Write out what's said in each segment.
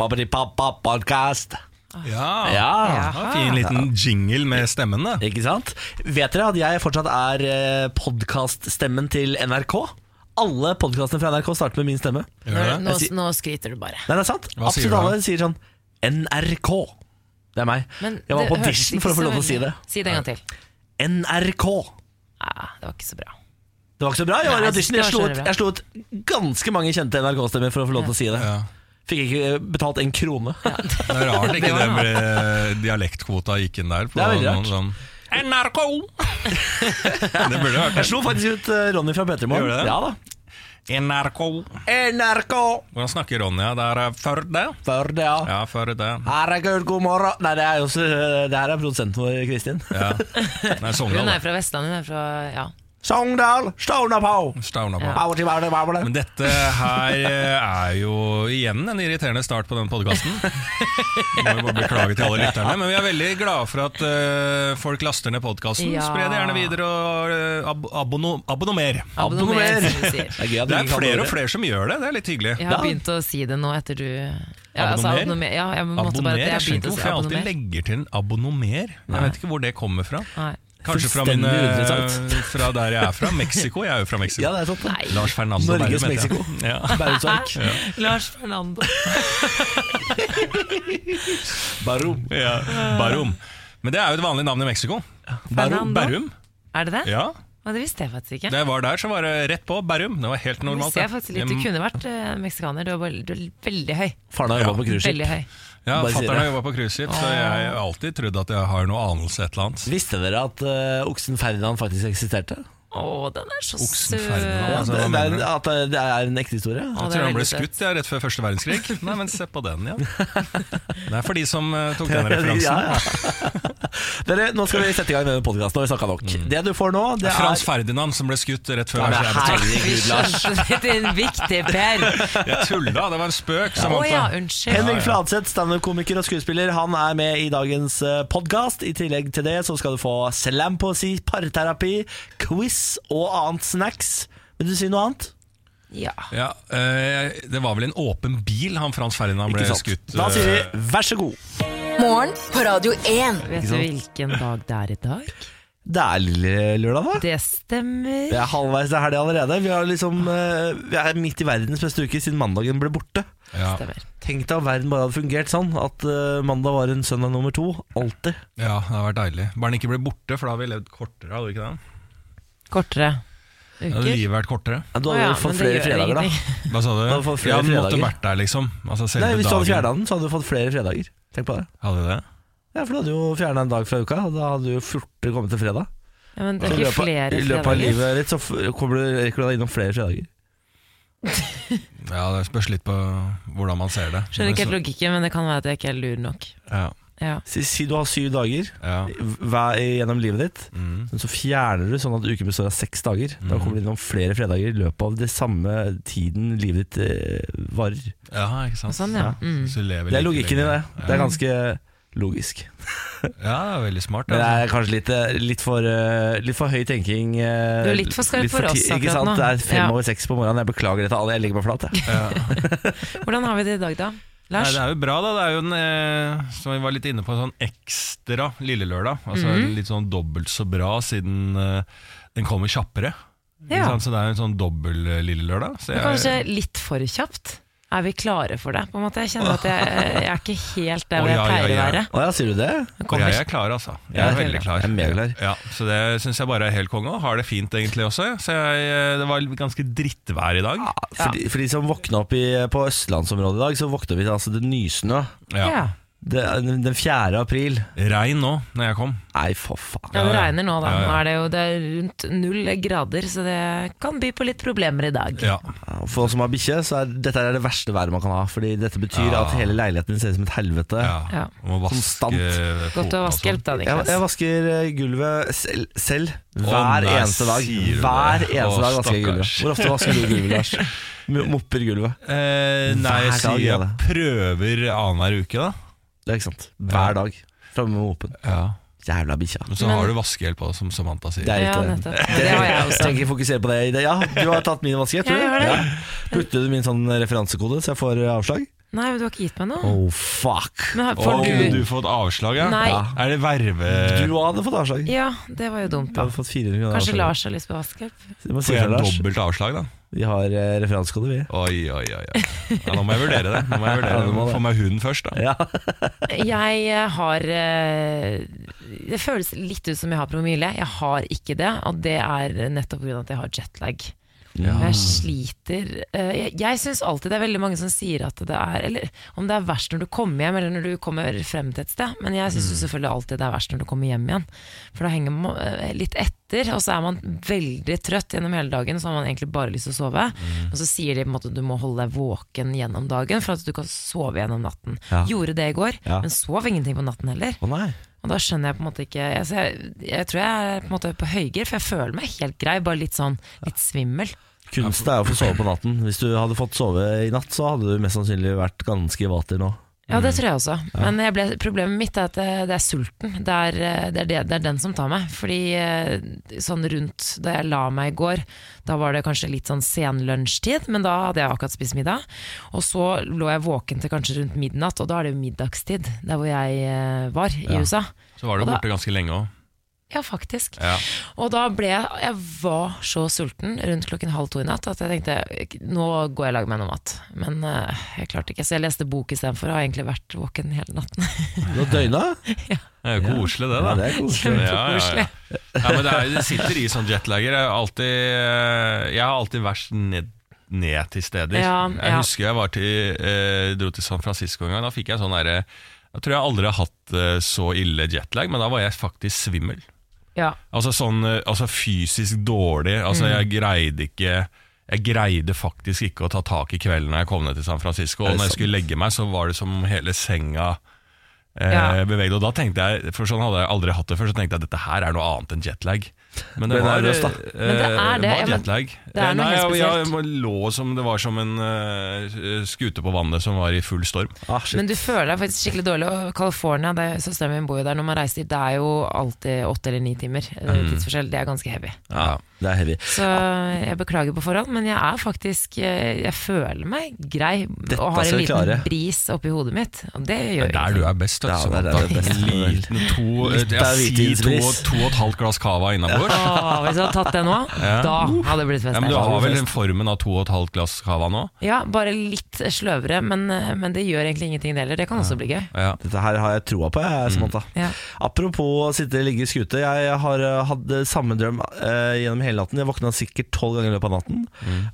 Babbidi-pappa-podcast. Ja, Ja. Fin liten jingle med stemmen, da. Ikke sant? Vet dere at jeg fortsatt er podkaststemmen podcaststemmen til NRK? Alle podkastene fra NRK starter med min stemme. Ja. Nå, det? nå, skryter du bare. Nei, det er sant. Hva sier Absolutt du alle sier sånn NRK. Det er meg. Men jeg var på audition for å få lov til å si det. Si det en gang til. NRK. Ja, det var ikke så bra. Det var ikke så bra. Jeg Nei, jeg, Jeg slo, ut, jeg slo ut ganske mange kjente NRK-stemmer for å få lov til å si det. Ja. Fikk ikke betalt en krone. Det er rart ikke det med dialektkvota gikk inn der. På Det er veldig rart. Sånn, NRK! det burde vært Jeg slo faktisk ut eh, Ronny fra P3 Morgen. Ja. NRK. NRK! Hvordan snakker Ronja? Det er Førde? Førde, ja. Ja, Førde. Herregud, god morgen. Nei, det er jo det her er produsenten vår, Kristin. Ja. Nei, Hun er fra Vestlandet. Hun er fra Ja. Sogndal, bare det. Men dette her eh, er jo igjen en irriterende start på den podkasten. Må jo bare beklage til alle lytterne. Men vi er veldig glade for at uh, folk laster ned podkasten. Ja. Spre det gjerne videre og uh, ab abonno abonnomer. Abonnomer, som vi sier. Det er er flere og flere som gjør det. Det er litt hyggelig. Jeg har begynt å si det nå etter du ja, altså, Abonnomer? abonnomer. Ja, jeg måtte bare Abonner? jeg Jeg skjønner ikke hvorfor jeg alltid legger til en abonnomer. Jeg vet ikke hvor det kommer fra. Nei. Kanskje fra, mine, fra der jeg er fra. Mexico. Jeg er jo fra Mexico. Ja, det er. Nei. Lars Fernando Norges jeg. Mexico. Ja. Bærumsverk. Lars Fernando. Barum. Ja, Barum. Men det er jo et vanlig navn i Mexico. Barum. Barum. Er det det? Ja, Å, det visste jeg faktisk ikke. da jeg var der, så var det rett på Bærum. Det var helt normalt. jeg faktisk litt. Du kunne vært eh, meksikaner. Du er, du er veldig høy. Faren har jobba på cruiseskip. Ja, Fatter'n har jobba på cruiseskip, så jeg har alltid trodd at jeg har noe anelse et eller annet. Visste dere at uh, oksen Ferdinand faktisk eksisterte? Å, den er så Oksen søt. Ferdinand, Ja, altså, det, hva det, mener er, du? at det- det er en ekte historie. Jeg tror han ble skutt ja, rett før første verdenskrig. Nei, men se på den, ja. Det er for de som eh, tok den referansen. Ja, ja. Dere, nå skal vi sette i gang denne podkasten, vi snakka nok. Det du får nå, det er Frans er Ferdinand som ble skutt rett før Ja, herregud, Lars. Er en viktig Per. Jeg tulla, det var en spøk. Å Oh, ja, unnskyld. Henrik Fladseth, standup-komiker og skuespiller, han er med i dagens podkast. I tillegg til det så skal du få slampoesi, parterapi, quiz og annet snacks. Vil du si noe annet? Ja. Ja, eh, Det var vel en åpen bil han Frans Ferdinand ble skutt Da sier eh, vi vær så god. Morgen på Radio 1. Vet du hvilken dag det er i dag? Det er lille lørdag, da. Det stemmer. Vi er halvveis til helga allerede. Vi, er, liksom, eh, vi er midt i verdens beste uke siden mandagen ble borte. ja, Stemmer. Tenk deg om verden bare hadde fungert sånn at eh, mandag var en søndag nummer to. Alltid. ja, det har vært deilig. Bare den ikke ble borte, for da hadde vi levd kortere. hadde vi ikke det? Kortere Da hadde livet vært kortere. Ja, du hadde ja, fått flere fredager, da. Hva sa du? Hadde du fått flere ja, du måtte vært der, liksom. Altså, selve Nei, Hvis du hadde dagen. fjerna den, så hadde du fått flere fredager. Tenk på det. Hadde du det? Ja, For du hadde jo fjerna en dag fra uka, og da hadde du jo fortere kommet til fredag. Ja, men det er ikke flere fredager. I løpet av livet ditt så kommer du, rekker du deg innom flere fredager. Ja, Det spørs litt på hvordan man ser det. Skjønner ikke helt Men logikken, men det kan være at jeg ikke er lur nok. Ja, Ja. Si, si du har syv dager ja. hver, gjennom livet ditt, Mm. men så fjerner du sånn at uken består av seks dager. Da kommer det innom flere fredager i løpet av det samme tiden livet ditt eh, varer. ja, ikke sant. sånn, ja. Mm. Så du lever Det er like logikken i det. Det er ganske logisk. Ja, det er veldig smart. Men det altså. er kanskje litt, eh, litt, for, eh, litt for høy tenking. eh, Du er litt for skarp for oss Ikke akkurat sant? nå. Det er fem Ja. over seks på morgenen. Jeg beklager dette, alle. Jeg legger meg flat. Jeg. Hvordan har vi det i dag, da? Nei, det er jo bra, da. Det er jo en, eh, som vi var litt inne på, en sånn ekstra Lille Lørdag. Altså -hmm. Litt sånn dobbelt så bra, siden eh, den kommer kjappere. Ja. Så det er en sånn dobbel eh, Lille Lørdag. Så Kanskje litt for kjapt? Er vi klare for det? På en måte? Jeg kjenner at jeg, jeg er ikke helt der hvor jeg ja, ja, pleier ja. å være. Å ja, sier du det? Jeg Og jeg er klar, altså. Jeg er veldig klar. Jeg er megaklar. Ja, så det syns jeg bare er helt konge, har det fint egentlig også. Så jeg, eh, det var ganske drittvær i dag. For, de, for de som våkna opp i, på østlandsområdet i dag, så våkna vi til altså, det nysnø. Ja. Det, den 4. april. Regn nå, når jeg kom. Nei, for faen. Ja, det regner nå, da. Nå er det jo det er rundt null grader, så det kan by på litt problemer i dag. Ja. For oss som har bikkje, så er dette er det verste været man kan ha. Fordi dette betyr Ja. at hele leiligheten din ser ut som et helvete. ja. Ja. Må vaske Konstant. Godt å vaske hjelp, da, Niklas. jeg vasker eh, gulvet selv, selv hver nei, eneste dag. Hver eneste Åh, dag vasker jeg gulvet. Hvor ofte vasker du gulvet, Lars? Mopper gulvet. Eh, nei, jeg sier jeg prøver annenhver uke, da. Det er ikke sant. Hver dag. Framme med åpen. Ja. Jævla bikkja. Men så Men- har du vaskehjelp òg, som Samantha sier. Det er Ja, det. Det har jeg også. Trenger ikke fokusere på det. Ja, du har tatt min vaskehjelp, tror du? jeg. Ja. Putter du min sånn referansekode, så jeg får avslag? Nei, men du har ikke gitt meg noe. Oh, fuck. Men har- oh, du du fått avslag, ja? Nei. Er det verve... Du hadde fått avslag. Ja, det var jo dumt, da. hadde fått 400 Kanskje avslag. Lars har lyst på si Får jeg dobbelt avslag, da? Vi har eh, referansekode, vi. Oi, oi, oi. oi. Ja, nå må jeg vurdere det. Nå må jeg vurdere vurdere Nå må det. det. Få meg hunden først, da. Ja. Jeg eh, har eh, Det føles litt ut som jeg har promille. Jeg har ikke det, og det er nettopp pga. at jeg har jetlag. Jeg sliter eh, Jeg, jeg syns alltid det er veldig mange som sier at det er Eller om det er verst når du kommer hjem, eller når du kommer frem til et sted. Men jeg syns selvfølgelig alltid det er verst når du kommer hjem igjen. For da henger man eh, litt etter, og så er man veldig trøtt gjennom hele dagen. Så har man egentlig bare lyst til å sove. Og så sier de på en måte du må holde deg våken gjennom dagen for at du kan sove gjennom natten. Ja. Gjorde det i går, Ja. men sov ingenting på natten heller. Å nei. Og da skjønner jeg på en måte ikke Jeg, jeg, jeg tror jeg er på en måte på høygir, for jeg føler meg helt grei, bare litt sånn litt svimmel. Kunsten er å få sove på natten. Hvis du hadde fått sove i natt, så hadde du mest sannsynlig vært ganske vater nå. Ja, det tror jeg også. Men jeg ble, problemet mitt er at det, det er sulten. Det er, eh, det, er det, er den som tar meg. Fordi eh, sånn rundt da jeg la meg i går, da var det kanskje litt sånn sen lunsjtid, men da hadde jeg akkurat spist middag. Og så lå jeg våken til kanskje rundt midnatt, og da er det jo middagstid der hvor jeg eh, var i Ja. USA. Så var du borte ganske lenge òg. Ja, faktisk. Ja. Og da ble jeg Jeg var så sulten rundt klokken halv to i natt at jeg tenkte nå går jeg og lager meg noe mat. Men uh, jeg klarte ikke, så jeg leste bok istedenfor og har egentlig vært våken hele natten. Du har døgna? Det er jo koselig, det, Ja, da. det er koselig. Ja, ja, ja. Ja, men det, er, det sitter i sånn jetlager. Jeg, alltid, eh, jeg har alltid vært ned, ned til steder. Ja, Jeg husker jeg var til, eh, dro til San Francisco en gang. Da fikk jeg sånn derre Jeg tror jeg aldri har hatt eh, så ille jetlag, men da var jeg faktisk svimmel. Ja. Altså sånn eh, altså fysisk dårlig. Altså Mm. jeg greide ikke Jeg greide faktisk ikke å ta tak i kvelden når jeg kom ned til San Francisco. Og når jeg skulle legge meg, så var det som hele senga eh, Ja. beveget. Og da tenkte jeg, for sånn hadde jeg aldri hatt det før, så tenkte jeg at dette her er noe annet enn jetlag. Men det var, nervøs, da. eh, Men det er det, var jetlag. det er noe Nei, helt jeg- jeg spesielt. lå som, det var som en uh, skute på vannet som var i full storm. Ah. Men du føler deg faktisk skikkelig dårlig. Og California, det- søsteren min bor jo der. Når man reiser dit, det er jo alltid åtte eller ni timer mm. tidsforskjell. Det er ganske heavy. Ja. Det er heavy. Så jeg beklager på forhånd, men jeg er faktisk eh, Jeg føler meg grei Dette og har en liten klare. bris oppi hodet mitt. Og det Det gjør er der du er best. vet Ja, du, det er det best. Liten to, Litt jeg sier to, to og et halvt glass cava innabords. Ja. hvis jeg hadde tatt det nå, Ja. da hadde det blitt fest. Ja, men du har vel den formen av to og et halvt glass cava nå? Ja, bare litt sløvere, men, eh, men det gjør egentlig ingenting det heller. Det kan også bli gøy. Ja. Dette her har jeg troa på, jeg, Samantha. Ja. Apropos sitte ligge i skute. Jeg har eh, hatt samme drøm eh, gjennom hele natten. Jeg våkna sikkert tolv ganger i løpet av natten.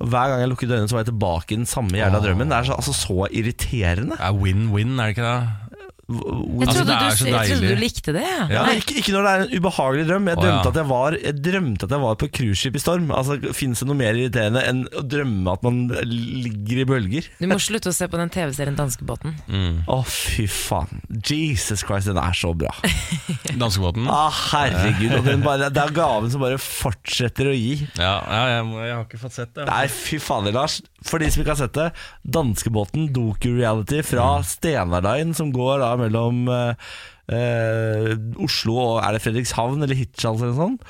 Og Hver gang jeg lukket øynene, så var jeg tilbake i den samme jævla drømmen. Det er så, altså, så irriterende. Det er win-win, er det ikke det? Jeg Altså, trodde, det er du, så jeg trodde du likte det. Ja. Nei, ikke, ikke når det er en ubehagelig drøm. Jeg drømte, drømte, ja. at, jeg var, jeg drømte at jeg var på cruiseskip i storm. Altså, Fins det noe mer irriterende enn å drømme at man ligger i bølger? Du må slutte å se på den TV-serien Danskebåten. Mm. Å, fy faen. Jesus Christ, den er så bra. Danskebåten? Ah, herregud. Og den bare, det er gaven som bare fortsetter å gi. Ja, ja jeg, må- jeg har ikke fått sett det. Nei, fy fader, Lars. For de som ikke har sett det, Danskebåten doku-reality fra Stena Line, som går da mellom eh, eh, Oslo og Er det Fredrikshavn eller Hirtshals eller noe sånt?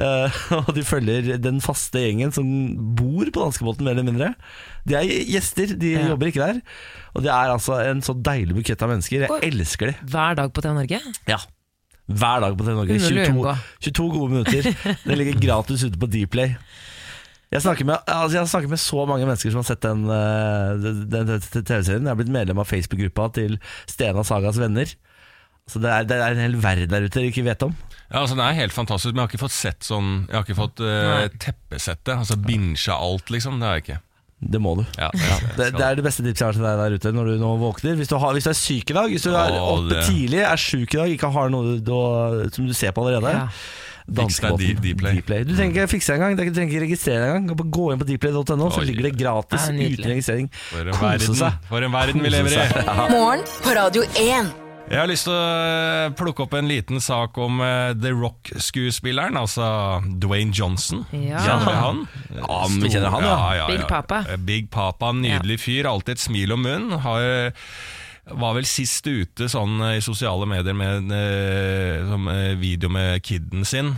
Eh, og de følger den faste gjengen som bor på danskebåten, mer eller mindre. De er gjester, de Ja. jobber ikke der. Og det er altså en så deilig bukett av mennesker. Jeg elsker de. Hver dag på TV Norge. Ja. Hver dag på TV Norge. 22, 22 gode minutter. Det ligger gratis ute på Dplay. Jeg snakker, med, altså jeg snakker med så mange mennesker som har sett den, eh, den, den, den TV-serien. Jeg har blitt medlem av Facebook-gruppa til Stena Sagas venner. Så det er, det er en hel verden der ute dere ikke vet om. Ja, altså Den er helt fantastisk, men jeg har ikke fått sett sånn Jeg har ikke fått uh, teppesett. Altså Binsja alt, liksom. Det har jeg ikke. Det må du. Ja, Det, det er det beste tipset jeg har til deg der ute når du nå våkner. Hvis du, har, hvis du er syk i dag, hvis du er oppe tidlig, er syk i dag, ikke har noe du, som du ser på allerede. Ja. Danskebåten, Dplay. Dplay. Du trenger ikke fikse engang, du trenger ikke registrere engang. Gå inn på dplay.no, så ligger det gratis Det er uten registrering. Kose seg. for en verden vi lever i. Morgen på Radio 1. Jeg har lyst til å eh, plukke opp en liten sak om eh, The Rock-skuespilleren, altså Dwayne Johnson. Ja. Kjenner vi han? Ja, vi kjenner han, ja. Big Papa. Eh, Big Papa, Nydelig fyr, alltid et smil om munnen. Har, var vel sist ute sånn eh, i sosiale medier med en eh, eh, video med kiden sin.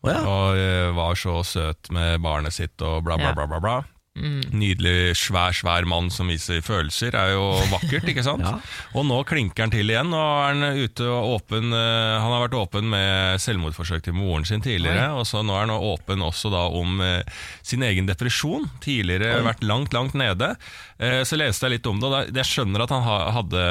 Oh, ja. Og var så søt med barnet sitt og bla, bla, Ja. bla. bla, bla. Nydelig, svær, svær mann som viser følelser. Er jo vakkert, ikke sant? Ja. Og nå klinker han til igjen. Nå er han ute og åpen Han har vært åpen med selvmordsforsøk til moren sin tidligere. Og så nå er han åpen også da om sin egen depresjon. Tidligere vært langt, langt nede. Eh, så leste jeg litt om det, og jeg skjønner at han ha, hadde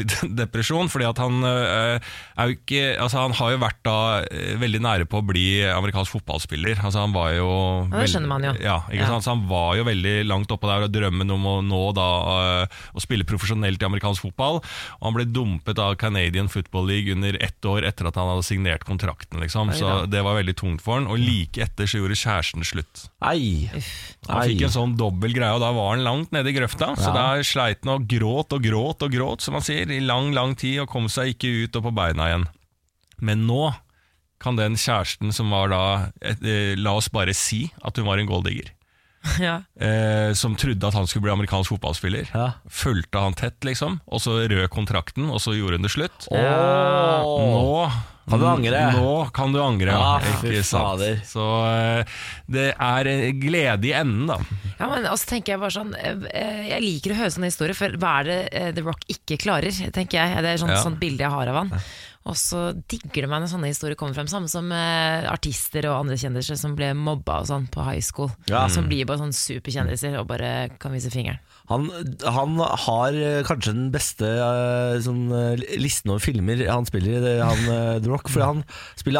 litt depresjon. fordi at han eh, er jo ikke Altså han har jo vært da eh, veldig nære på å bli amerikansk fotballspiller. Altså han var jo det skjønner man jo. Ja, ikke Ja. sant? Så han var jo veldig langt oppå der, og drømmen om å nå da å spille profesjonelt i amerikansk fotball. Og han ble dumpet av Canadian Football League under ett år etter at han hadde signert kontrakten. liksom. Så det var veldig tungt for han. Og like etter så gjorde kjæresten slutt. Ei. Han fikk en sånn dobbel greie, og da var han langt nede i grøfta. Så Ja. da sleit han og gråt og gråt og gråt, som man sier, i lang, lang tid, og kom seg ikke ut og på beina igjen. Men nå kan den kjæresten som var da eh, La oss bare si at hun var en golddigger. Ja. Eh, som trodde at han skulle bli amerikansk fotballspiller. Ja. Fulgte han tett, liksom. Og så rød kontrakten, og så gjorde hun det slutt. Ja. Nå Kan du angre? Nå kan du angre, ja. Ja, Ikke sant? Så eh, det er eh, glede i enden, da. Ja, men også tenker Jeg bare sånn eh, Jeg liker å høre sånne historier, for hva er det eh, The Rock ikke klarer? tenker jeg Det er sånn, Ja. sånt bilde jeg har av han. Og så digger det meg når sånne historier kommer frem, samme som eh, artister og andre kjendiser som ble mobba og sånn på high school. Ja. Som blir bare sånn superkjendiser og bare kan vise fingeren. Han, han har eh, kanskje den beste eh, sånn, eh, listen over filmer han spiller i, han, The Rock. For han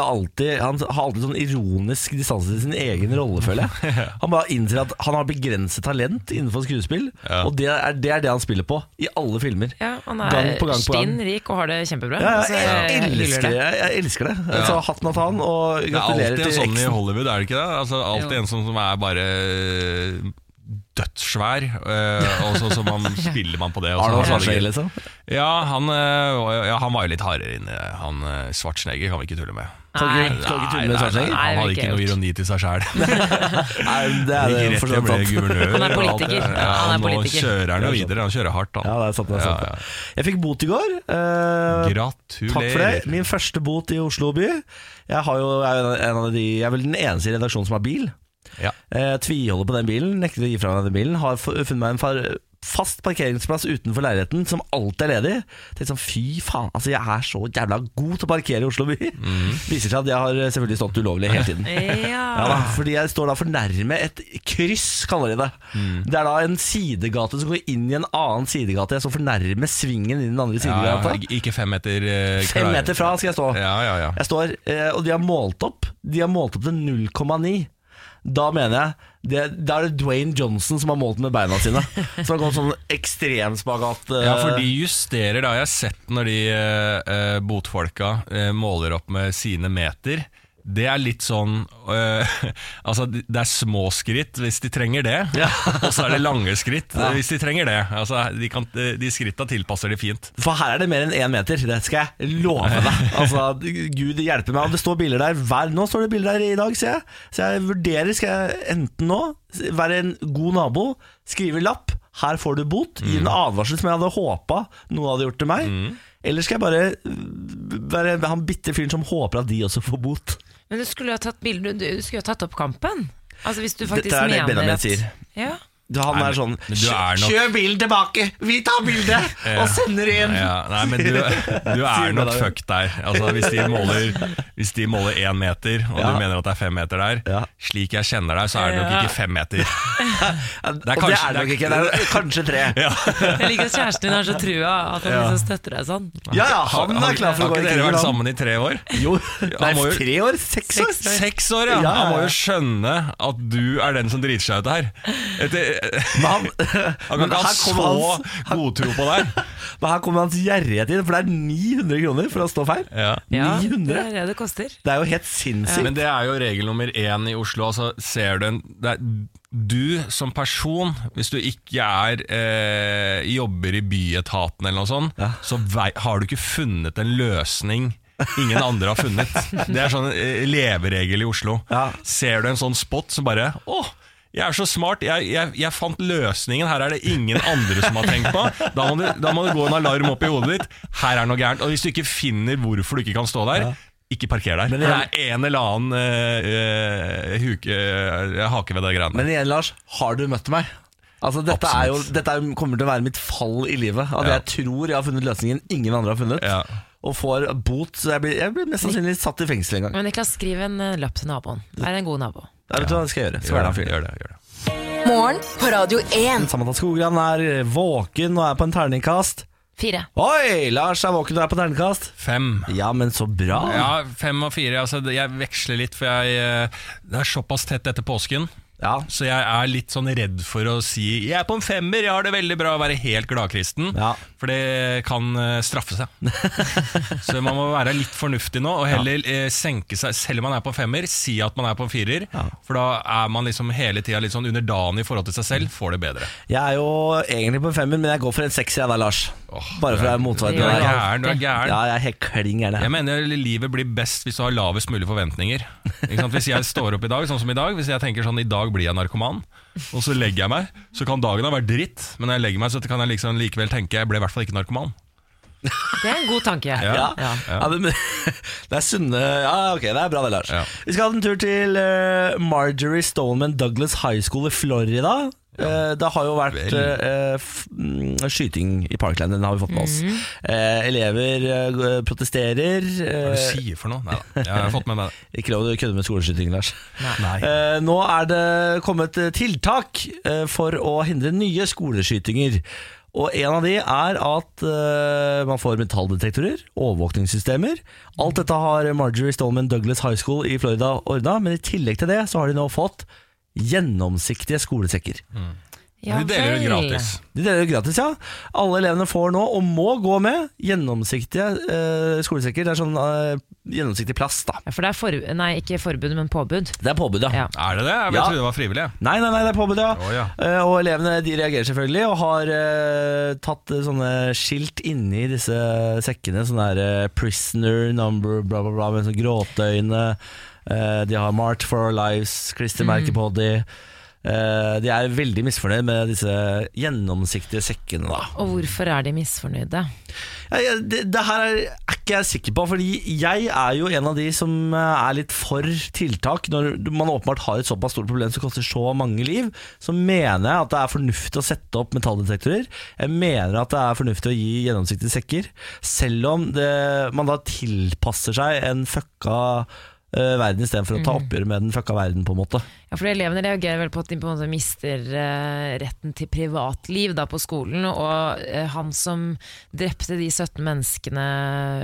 alltid Han har alltid sånn ironisk distanse til sin egen rolle, føler jeg. Han bare innser at han har begrenset talent innenfor skuespill, Ja. og det er, det er det han spiller på i alle filmer. Ja, Han Gang er på gang på gang. stinn rik og har det kjempebra. Ja, Så jeg, jeg elsker det. Jeg, jeg elsker det. Så hatten av han, og gratulerer til eksen. Det er alltid en sånn i. Hollywood, er det ikke det? Altså, alltid Jo. en som, som er bare dødssvær, eh, og så, så man spiller man på det. Arnold Schwarzenegger, liksom. Ja, han, eh, ja, han var jo litt hardere inne. Han eh, Schwarzenegger kan vi ikke tulle med. Nei. Nei, nei, Nei, Han hadde ikke noe ironi til seg sjæl. Er. Han er politiker. det. Ja, han nå politiker. kjører han jo videre. Han kjører hardt, Ja, det er sant. Det er sant. Ja, ja. Jeg fikk bot i går. eh, Gratulerer. Takk for det. Min første bot i Oslo by. Jeg, har jo, jeg, er en av de, jeg er vel den eneste i redaksjonen som har bil. Ja. Jeg tviholder på den bilen, nekter å gi fra meg den bilen. Har funnet meg en far, fast parkeringsplass utenfor leiligheten som alltid er ledig. Tenkte sånn, Fy faen, altså jeg er så jævla god til å parkere i Oslo by. Viser seg at jeg har selvfølgelig stått ulovlig hele tiden. Ja, da, Ja. fordi jeg står da for nærme et kryss, kaller de det. Det er da en sidegate som går inn i en annen sidegate. Jeg står for nærme svingen i den andre sidegata. ja, ikke fem meter uh, Fem meter fra skal jeg stå. Ja, ja, ja. Jeg står, uh, og de har målt opp De har målt opp til 0,9 Da mener jeg det, Da er det Dwayne Johnson som har målt med beina sine. Som har gått sånn ekstremspagat Uh... Ja, for de justerer, har jeg sett når de eh, eh, botfolka uh, måler opp med sine meter. Det er litt sånn øh, Altså, det er små skritt hvis de trenger det, og så er det lange skritt ja. hvis de trenger det. Altså, de, kan, de skritta tilpasser de fint. For her er det mer enn én meter Det skal jeg love deg. Altså, Gud hjelper meg Og det står bilder der hver, Nå står det bilder der i dag, ser jeg. Så jeg vurderer, skal jeg enten nå Være en god nabo Skrive lapp Her får du bot Gi en advarsel som jeg hadde håpet Noen hadde gjort til meg. Eller skal jeg bare Være han bitte fyren som håper at de også får bot Men du skulle jo ha tatt bilde, du, skulle jo ha tatt opp kampen. Altså Hvis du faktisk Dette er det mener Benjamin at sier. Ja. Han Nei, er sånn er nok- Kjør bilen tilbake, vi tar bildet Og sender inn Ja, nei, men du, du er nok fucked der. Altså, hvis, de måler, hvis de måler én meter, og Ja. du mener at det er fem meter der, Ja. slik jeg kjenner deg, så er det nok ikke fem meter. Og det kanskje- er det nok ikke, det er kanskje tre Ja, Jeg liker at kjæresten din er så trua at han liksom støtter deg sånn. ja, ja, han er klar for å gå i Har ikke dere vært sammen i tre år? Jo, Han nei, jo- tre år, seks år Seks år. Ja. Ja, ja, Han må jo skjønne at du er den som driter seg ut her. Etter, han, han kan ikke ha så godtro på deg. men her kommer hans gjerrighet inn For det er 900 kroner for å stå feil Ja. Ja, 900 det er det det koster. Det er jo helt sinnssykt Men det er jo regel nummer én i Oslo. Altså, ser du en det er, Du som person, hvis du ikke er eh, jobber i byetaten eller noe sånt, Ja. så vei, har du ikke funnet en løsning ingen andre har funnet. Det er sånn eh, leveregel i Oslo. Ja. Ser du en sånn spot, så bare Å, jeg er så smart, jeg, jeg, jeg fant løsningen, her er det ingen andre som har tenkt på. Da må, det, da må det gå en alarm opp i hodet ditt. Her er noe gærent. Og hvis du ikke finner hvorfor du ikke kan stå der, ikke parker der. Men det er en eller annen uh, uh, huke, uh, hake ved de greiene. Men igjen, Lars, har du møtt meg? Altså, dette er jo, dette er, kommer til å være mitt fall i livet. At Ja. jeg tror jeg har funnet løsningen ingen andre har funnet. Ja. Og får bot. Så jeg blir, jeg blir mest sannsynlig satt i fengsel en gang. Men Niklas, skriv en lapp til naboen. Vær en god nabo. Ja, vet du hva, jeg skal gjøre. Skal Gjør det, gjør det, gjør det. Morgen på Radio 1. Samantha Skogran er våken og er på en terningkast. Fire. Oi! Lars er våken og er på terningkast. Fem. Ja, men så bra. Ja, fem og fire. Altså, jeg veksler litt, for jeg, eh, det er såpass tett etter påsken. Ja. Så jeg er litt sånn redd for å si 'jeg er på en femmer, jeg har det veldig bra', og være helt gladkristen. Ja. For det kan eh, straffe seg. så man må være litt fornuftig nå, og heller eh, senke seg, selv om man er på en femmer, si at man er på en firer. For da er man liksom hele tida litt sånn underdanig i forhold til seg selv, får det bedre. Jeg er jo egentlig på en femmer, men jeg går for en sekser jeg da, Lars. Bare for å være motsatt. Du er gæren, du er gæren. Ja, jeg er helt klin gæren. Jeg mener livet blir best hvis du har lavest mulig forventninger. Hvis jeg står opp i dag, sånn som i dag Hvis jeg tenker sånn i dag blir jeg narkoman, og så legger jeg meg, så kan dagen ha vært dritt, men når jeg legger meg, så kan jeg liksom likevel tenke jeg ble i hvert fall ikke narkoman. Det er en god tanke. Ja. Ja. Ja, men, det er sunne Ja, ok, det er bra det, Lars. Ja. Vi skal ha en tur til eh, Marjorie Stoneman Douglas High School i Florida. Eh, det har jo vært eh, mm, skyting i Parkland, den har vi fått med oss. Eh, elever uh, protesterer. Hva er det du sier for noe? Nei da, jeg har fått med meg det. ikke lov å kødde med skoleskyting, Lars. Nei. Eh, nå er det kommet tiltak for å hindre nye skoleskytinger. Og en av de er at uh, man får metalldetektorer, overvåkningssystemer. Alt dette har Marjorie Stoneman Douglas High School i Florida ordna, men i tillegg til det så har de nå fått gjennomsiktige skolesekker. Ja De deler det gratis. De deler det gratis, ja. Alle elevene får nå, og må gå med, gjennomsiktige eh, skolesekker. Det er sånn eh, gjennomsiktig plast, da. Ja, for det er for, nei, ikke forbud, men påbud. Det er påbud, Ja. Er det det? Jeg Ja. trodde det var frivillig. Nei, nei, nei, det er påbud, ja. Oh, ja. Eh, og elevene de reagerer selvfølgelig, og har eh, tatt eh, sånne skilt inni disse sekkene. Sånn der eh, 'prisoner number', bla, bla, bla, med sånn gråteøyne. Eh, de har 'March for our lives', klistremerke på de. Eh, de er veldig misfornøyd med disse gjennomsiktige sekkene. da Og hvorfor er de misfornøyde? ja, det, det her er, er ikke jeg sikker på, Fordi jeg er jo en av de som eh, er litt for tiltak. Når man åpenbart har et såpass stort problem som koster så mange liv, så mener jeg at det er fornuftig å sette opp metalldetektorer. Jeg mener at det er fornuftig å gi gjennomsiktige sekker, selv om det, man da tilpasser seg en fucka eh, verden istedenfor å ta oppgjør med den fucka verden, på en måte. Ja, for Elevene reagerer vel på at de på en måte mister uh, retten til privatliv da på skolen. Og uh, han som drepte de 17 menneskene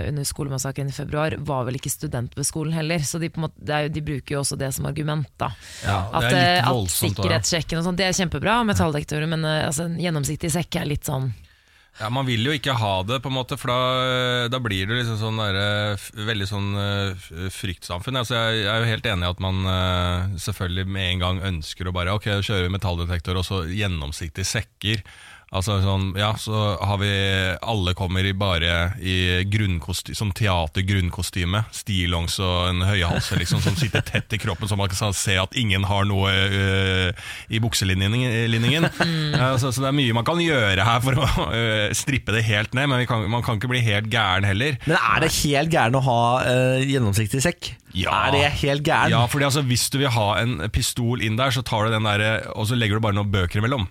under skolemassakren i februar, var vel ikke student ved skolen heller. Så de, på en måte, det er jo, de bruker jo også det som argument. da Ja, At, at voldsomt. også, sikkerhetssjekken og sånt, det er kjempebra, metalldetektorer, men altså, en gjennomsiktig sekk er litt sånn Ja, Man vil jo ikke ha det, på en måte, for da, da blir det liksom sånn der, veldig sånn eh, fryktsamfunn. Altså, jeg, er jo helt enig i at man eh, selvfølgelig med en gang ønsker å bare Ok, kjører vi metalldetektor og så gjennomsiktige sekker. Altså sånn, ja, så har vi Alle kommer i bare i sånn teatergrunnkostyme. Stillongs og en høyhalse liksom, som sitter tett i kroppen, så man kan se at ingen har noe uh, i bukselinningen. Ja, så, så det er mye man kan gjøre her for å uh, strippe det helt ned, men vi kan, man kan ikke bli helt gæren heller. Men er det helt gæren å ha eh, gjennomsiktig sekk? Ja. Er det helt gæren? Ja, fordi altså, Hvis du vil ha en pistol inn der, så tar du den der, og så legger du bare noen bøker imellom.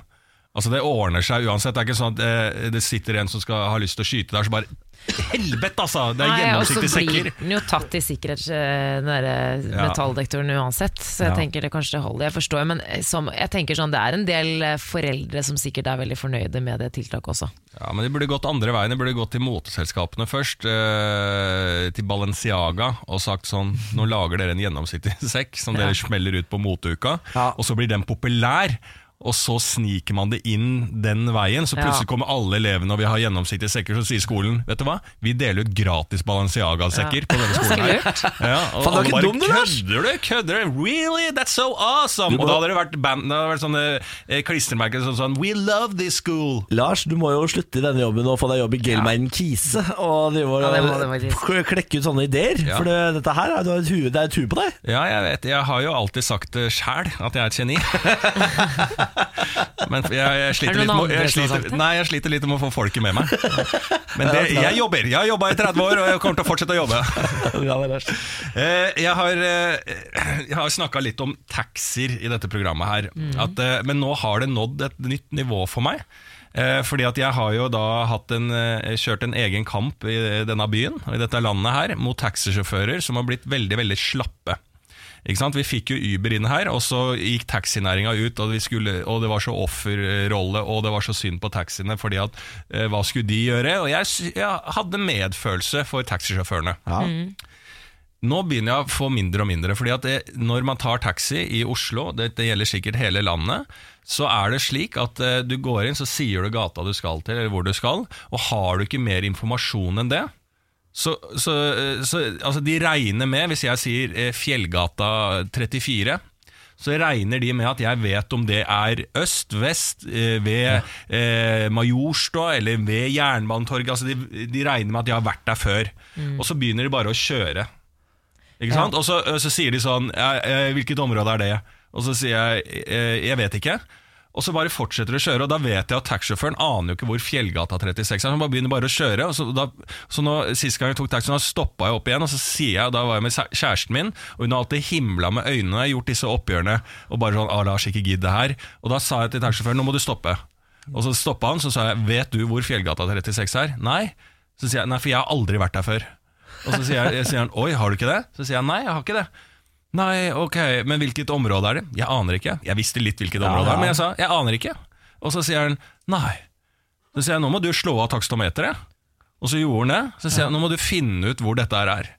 Altså Det ordner seg uansett. Det er ikke sånn at eh, det sitter en som skal ha lyst til å skyte der, så bare Helvete, altså! Det er Nei, og så gjennomsiktige blir sekker. den jo tatt i sikkerhets... eh, Den der Ja. metalldektoren uansett, så jeg Ja. tenker det kanskje det holder. Jeg forstår, men eh, som, jeg tenker sånn, det er en del eh, foreldre som sikkert er veldig fornøyde med det tiltaket også. Ja, Men de burde gått andre veien. De burde gått til moteselskapene først. Eh, til Balenciaga og sagt sånn Nå lager dere en gjennomsiktig sekk som dere smeller ut på moteuka, Ja. og så blir den populær. Og så sniker man det inn den veien, så plutselig Ja. kommer alle elevene og vi har gjennomsiktige sekker. Så sier skolen vet du hva, vi deler ut gratis Balenciaga-sekker på denne skolen. her ja, og Fan, du er alle ikke bare, dum, du, Lars! Kødder du? Kødder du? Really? That's so awesome! Må- Og da hadde det vært, band, det hadde vært sånne eh, klistremerker sånn sånn We love this school! Lars, du må jo slutte i denne jobben og få deg jobb i Gelmein Kise. Og de Ja, det må klekke ut sånne ideer. Ja. For det, dette her er, du har et hue, det er et hue på deg. Ja, jeg vet. Jeg har jo alltid sagt det sjæl, at jeg er et geni. Men jeg, jeg, sliter Er litt med, jeg, sliter, nei, jeg sliter litt med å få folket med meg. Men det, jeg jobber. Jeg har jobba i 30 år, og jeg kommer til å fortsette å jobbe. Eh, Jeg har, eh, jeg har snakka litt om taxier i dette programmet her. At, eh, men nå har det nådd et nytt nivå for meg. Fordi at jeg har jo da en, kjørt en egen kamp i denne byen og i dette landet her mot taxisjåfører som har blitt veldig veldig slappe. Ikke sant? Vi fikk jo Uber inn her, og så gikk taxinæringa ut, og, vi skulle, og det var så offerrolle, og det var så synd på taxiene, fordi at eh, hva skulle de gjøre? Og jeg, jeg hadde medfølelse for taxisjåførene. Ja. Nå begynner jeg å få mindre og mindre, fordi at det, når man tar taxi i Oslo, det, det gjelder sikkert hele landet, så er det slik at eh, du går inn, så sier du gata du skal til, eller hvor du skal, og har du ikke mer informasjon enn det, så, så, eh, så altså de regner med, hvis jeg sier eh, Fjellgata 34, så regner de med at jeg vet om det er øst, vest, eh, ved eh, Majorstua eller ved Jernbanetorget. Altså de, de regner med at jeg har vært der før. Og så begynner de bare å kjøre. Ikke sant? Og så, så sier de sånn Hvilket område er det? Og så sier jeg Jeg vet ikke. Og så bare fortsetter du å kjøre, og da vet jeg at taxisjåføren aner jo ikke hvor Fjellgata 36 er. Så han bare begynner bare å kjøre. Og så, da, så nå, Sist gang jeg tok taxien, stoppa jeg opp igjen, og så sier jeg, og da var jeg med kjæresten min, og hun har alltid himla med øynene gjort disse oppgjørene, og bare sånn ah, Lars, ikke gidd det her. Og da sa jeg til taxisjåføren nå må du stoppe. Og så stoppa han, så sa jeg vet du hvor Fjellgata 36 er? Nei. Så sier jeg nei, for jeg har aldri vært der før. Og så sier, jeg, sier han oi, har du ikke det? Så sier jeg nei, jeg har ikke det. Nei, ok, men hvilket område er det? Jeg aner ikke. Jeg visste litt hvilket område det er, men jeg sa jeg aner ikke. Og så sier han nei. Så sier jeg nå må du slå av takstometeret. Og så gjorde han det. Så sier jeg nå må du finne ut hvor dette her er.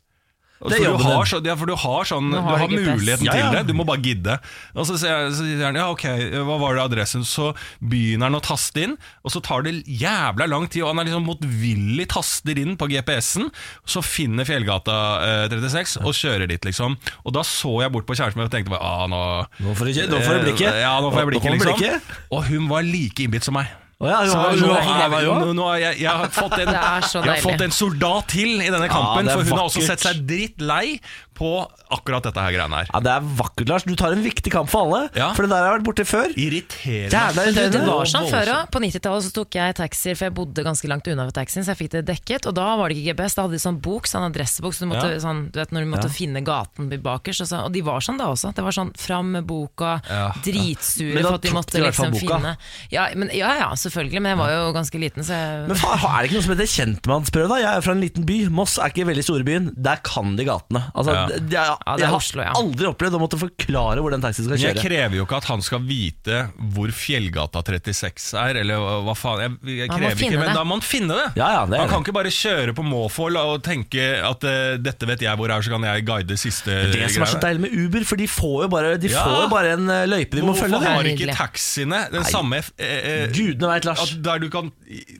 Det for, du har, så, ja, for du har sånn Du har muligheten Ja, ja. til det, du må bare gidde. Og så sier, han ja, ok, hva var det adressen? Så begynner han å taste inn, og så tar det jævla lang tid, og han er liksom motvillig taster inn på GPS-en, så finner Fjellgata eh, 36 og kjører dit, liksom. Og da så jeg bort på kjæresten min og tenkte bare, ah, nå Nå får du, blikket. Ja, nå får jeg blikket, liksom. Og hun var like innbitt som meg. Ja, Så nå, nå, nå jeg, jeg har fått en, Det så jeg har fått en soldat til i denne kampen, er for hun har også sett seg drittlei på akkurat dette her greiene her. Ja, Det er vakkert, Lars. Du tar en viktig kamp for alle. Ja. For det der har jeg vært borti før. Irriterende. Det var sånn før òg. På 90-tallet så tok jeg taxier, for jeg bodde ganske langt unna ved taxien, så jeg fikk det dekket. Og da var det ikke GPS, da hadde de sånn bok, sånn adressebok, så du måtte, Ja. sånn, du vet, når du måtte finne gaten bakerst. Og, så, og de var sånn da også. Det var sånn fram med boka, Ja. dritsure Men da for at de måtte liksom boka. finne ja, men, ja ja, selvfølgelig, men jeg var jo ganske liten, så jeg Men faen, er det ikke noe som heter kjentmannsprøve? da? Jeg er fra en liten by. Moss er ikke veldig storbyen. Der kan de gatene. Altså, Ja. Jeg, Ja, det er jeg har Oslo, ja. aldri opplevd å måtte forklare hvor den taxien skal Men jeg krever jo ikke at han skal vite hvor Fjellgata 36 er, eller hva faen. Jeg, jeg krever ikke, men det. da må han finne det. Ja, ja, det han kan det. ikke bare kjøre på måfå og tenke at uh, dette vet jeg hvor er, så kan jeg guide siste Det som er så deilig med Uber, for de får jo bare, de Ja. får jo bare en eh, løype de må Hvorfor følge. har er ikke taxiene den samme eh, eh, Gudene veit, Lars. at Der du kan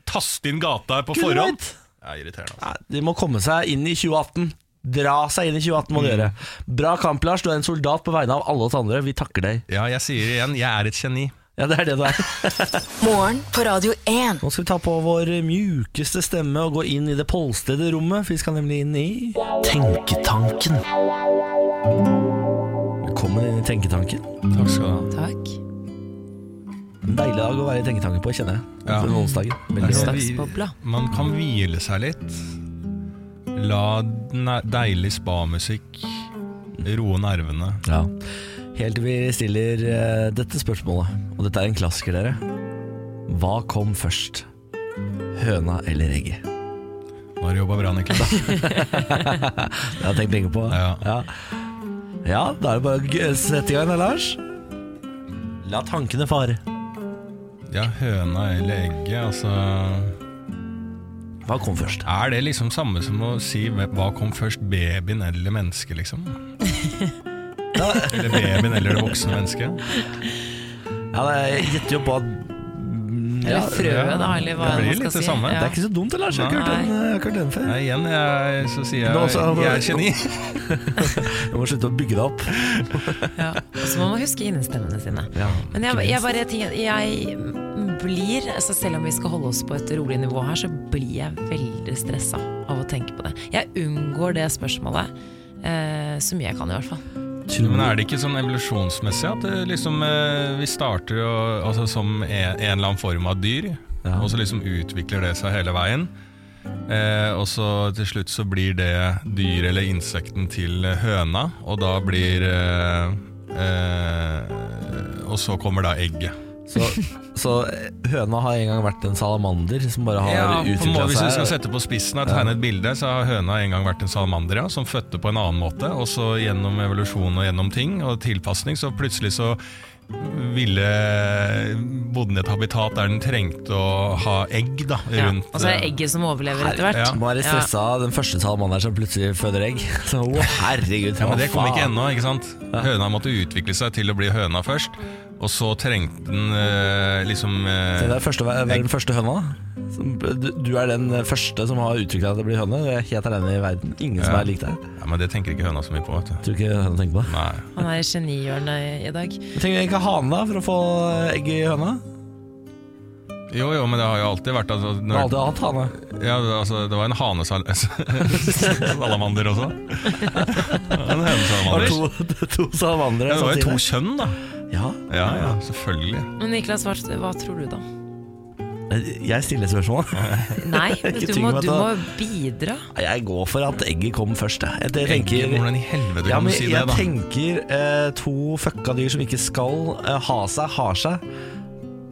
taste inn gata på Gud forhånd? vet. Det er irriterende. Altså. Nei, De må komme seg inn i 2018. Dra seg inn i 2018 må du gjøre. Bra kamp, Lars. Du er en soldat på vegne av alle oss andre. Vi takker deg. Ja, jeg sier det igjen, jeg er et geni. Ja, det er det du er. Morgen på Radio 1. Nå skal vi ta på vår mjukeste stemme og gå inn i det polstrede rommet. For vi skal nemlig inn i Tenketanken. Velkommen inn i Tenketanken. Takk skal du ha. Takk. En deilig dag å være i Tenketanken på, kjenner jeg. Ja. Veldig Ja. Onsdagsbobla. Man kan hvile seg litt. La deilig spamusikk roe nervene. Ja. Helt til vi stiller eh, dette spørsmålet, og dette er en klassiker, dere. Hva kom først? Høna eller egget? Nå har du jobba bra, Niklas. Det har jeg tenkt lenge på. Ja. Ja. ja, da er det bare å sette i gang Lars. La tankene fare. Ja, høna eller egget, altså Hva kom først? Er det liksom samme som å si hva kom først, babyen eller mennesket, liksom? Eller babyen eller det voksne mennesket? Ja, jeg gjetter jo på at Eller frøet, da, eller hva Det blir man litt det si. samme. Det er ikke så dumt, Lars. Jeg har ikke hørt den, jeg har ikke hørt den før. Nei, igjen, jeg, så sier jeg Nå også- jeg er geni. Jeg må slutte å bygge det opp. Ja. Og så må man huske innestemmene sine. Ja, Men jeg, jeg bare tenker Jeg blir, altså selv om vi skal holde oss på et rolig nivå her, så blir jeg veldig stressa av å tenke på det. Jeg unngår det spørsmålet eh, så mye jeg kan, i hvert fall. Men er det ikke sånn evolusjonsmessig at liksom, eh, vi starter jo, altså, som en, en eller annen form av dyr, Ja. og så liksom utvikler det seg hele veien? Eh, og så til slutt så blir det dyr eller insekten til høna, og da blir eh, eh, Og så kommer da egget. Så, så høna har en gang vært en salamander som bare har Ja, utvikla seg hvis vi skal sette på spissen og tegne et bilde, så har høna en gang vært en salamander, ja, som fødte på en annen måte. Og så gjennom evolusjon og gjennom ting og tilpasning, så plutselig så ville bodde i et habitat der den trengte å ha egg da, Ja. rundt Og så er det eh, egget som overlever etter hvert. Ja. bare være stressa av den første salamanderen som plutselig føder egg. Så, å, herregud, Ja, men Det kom ikke ennå. ikke sant? Høna måtte utvikle seg til å bli høna først. Og så trengte den eh, liksom eh, det er første, vær den første høna. Som- Du, du er den første som har uttrykt at det blir høne. Du er helt alene i verden. Ingen som Ja. er lik deg. Ja, Men det tenker ikke høna så mye på. vet du Tror ikke høna tenker på det. Nei. Han er i genihjørnet i- dag. Trenger ikke hane da for å få egg i høna. Jo, jo, men det har jo alltid vært altså, Du har når, alltid hatt hane. ja, altså, Det var en hanesalamander også. En Det hønesalamander. var to, to salamandere. Ja, det var jo to samtidig. kjønn, da. Ja. Ja, ja, selvfølgelig. Men Niklas, hva, hva tror du da? Jeg stiller spørsmål. Nei, men du må, du må bidra. Jeg går for at egget kom først. Jeg, jeg tenker Egget, Hvordan i helvete ja, kan men du si jeg det, da? tenker eh, to fucka dyr som ikke skal eh, ha seg, har seg.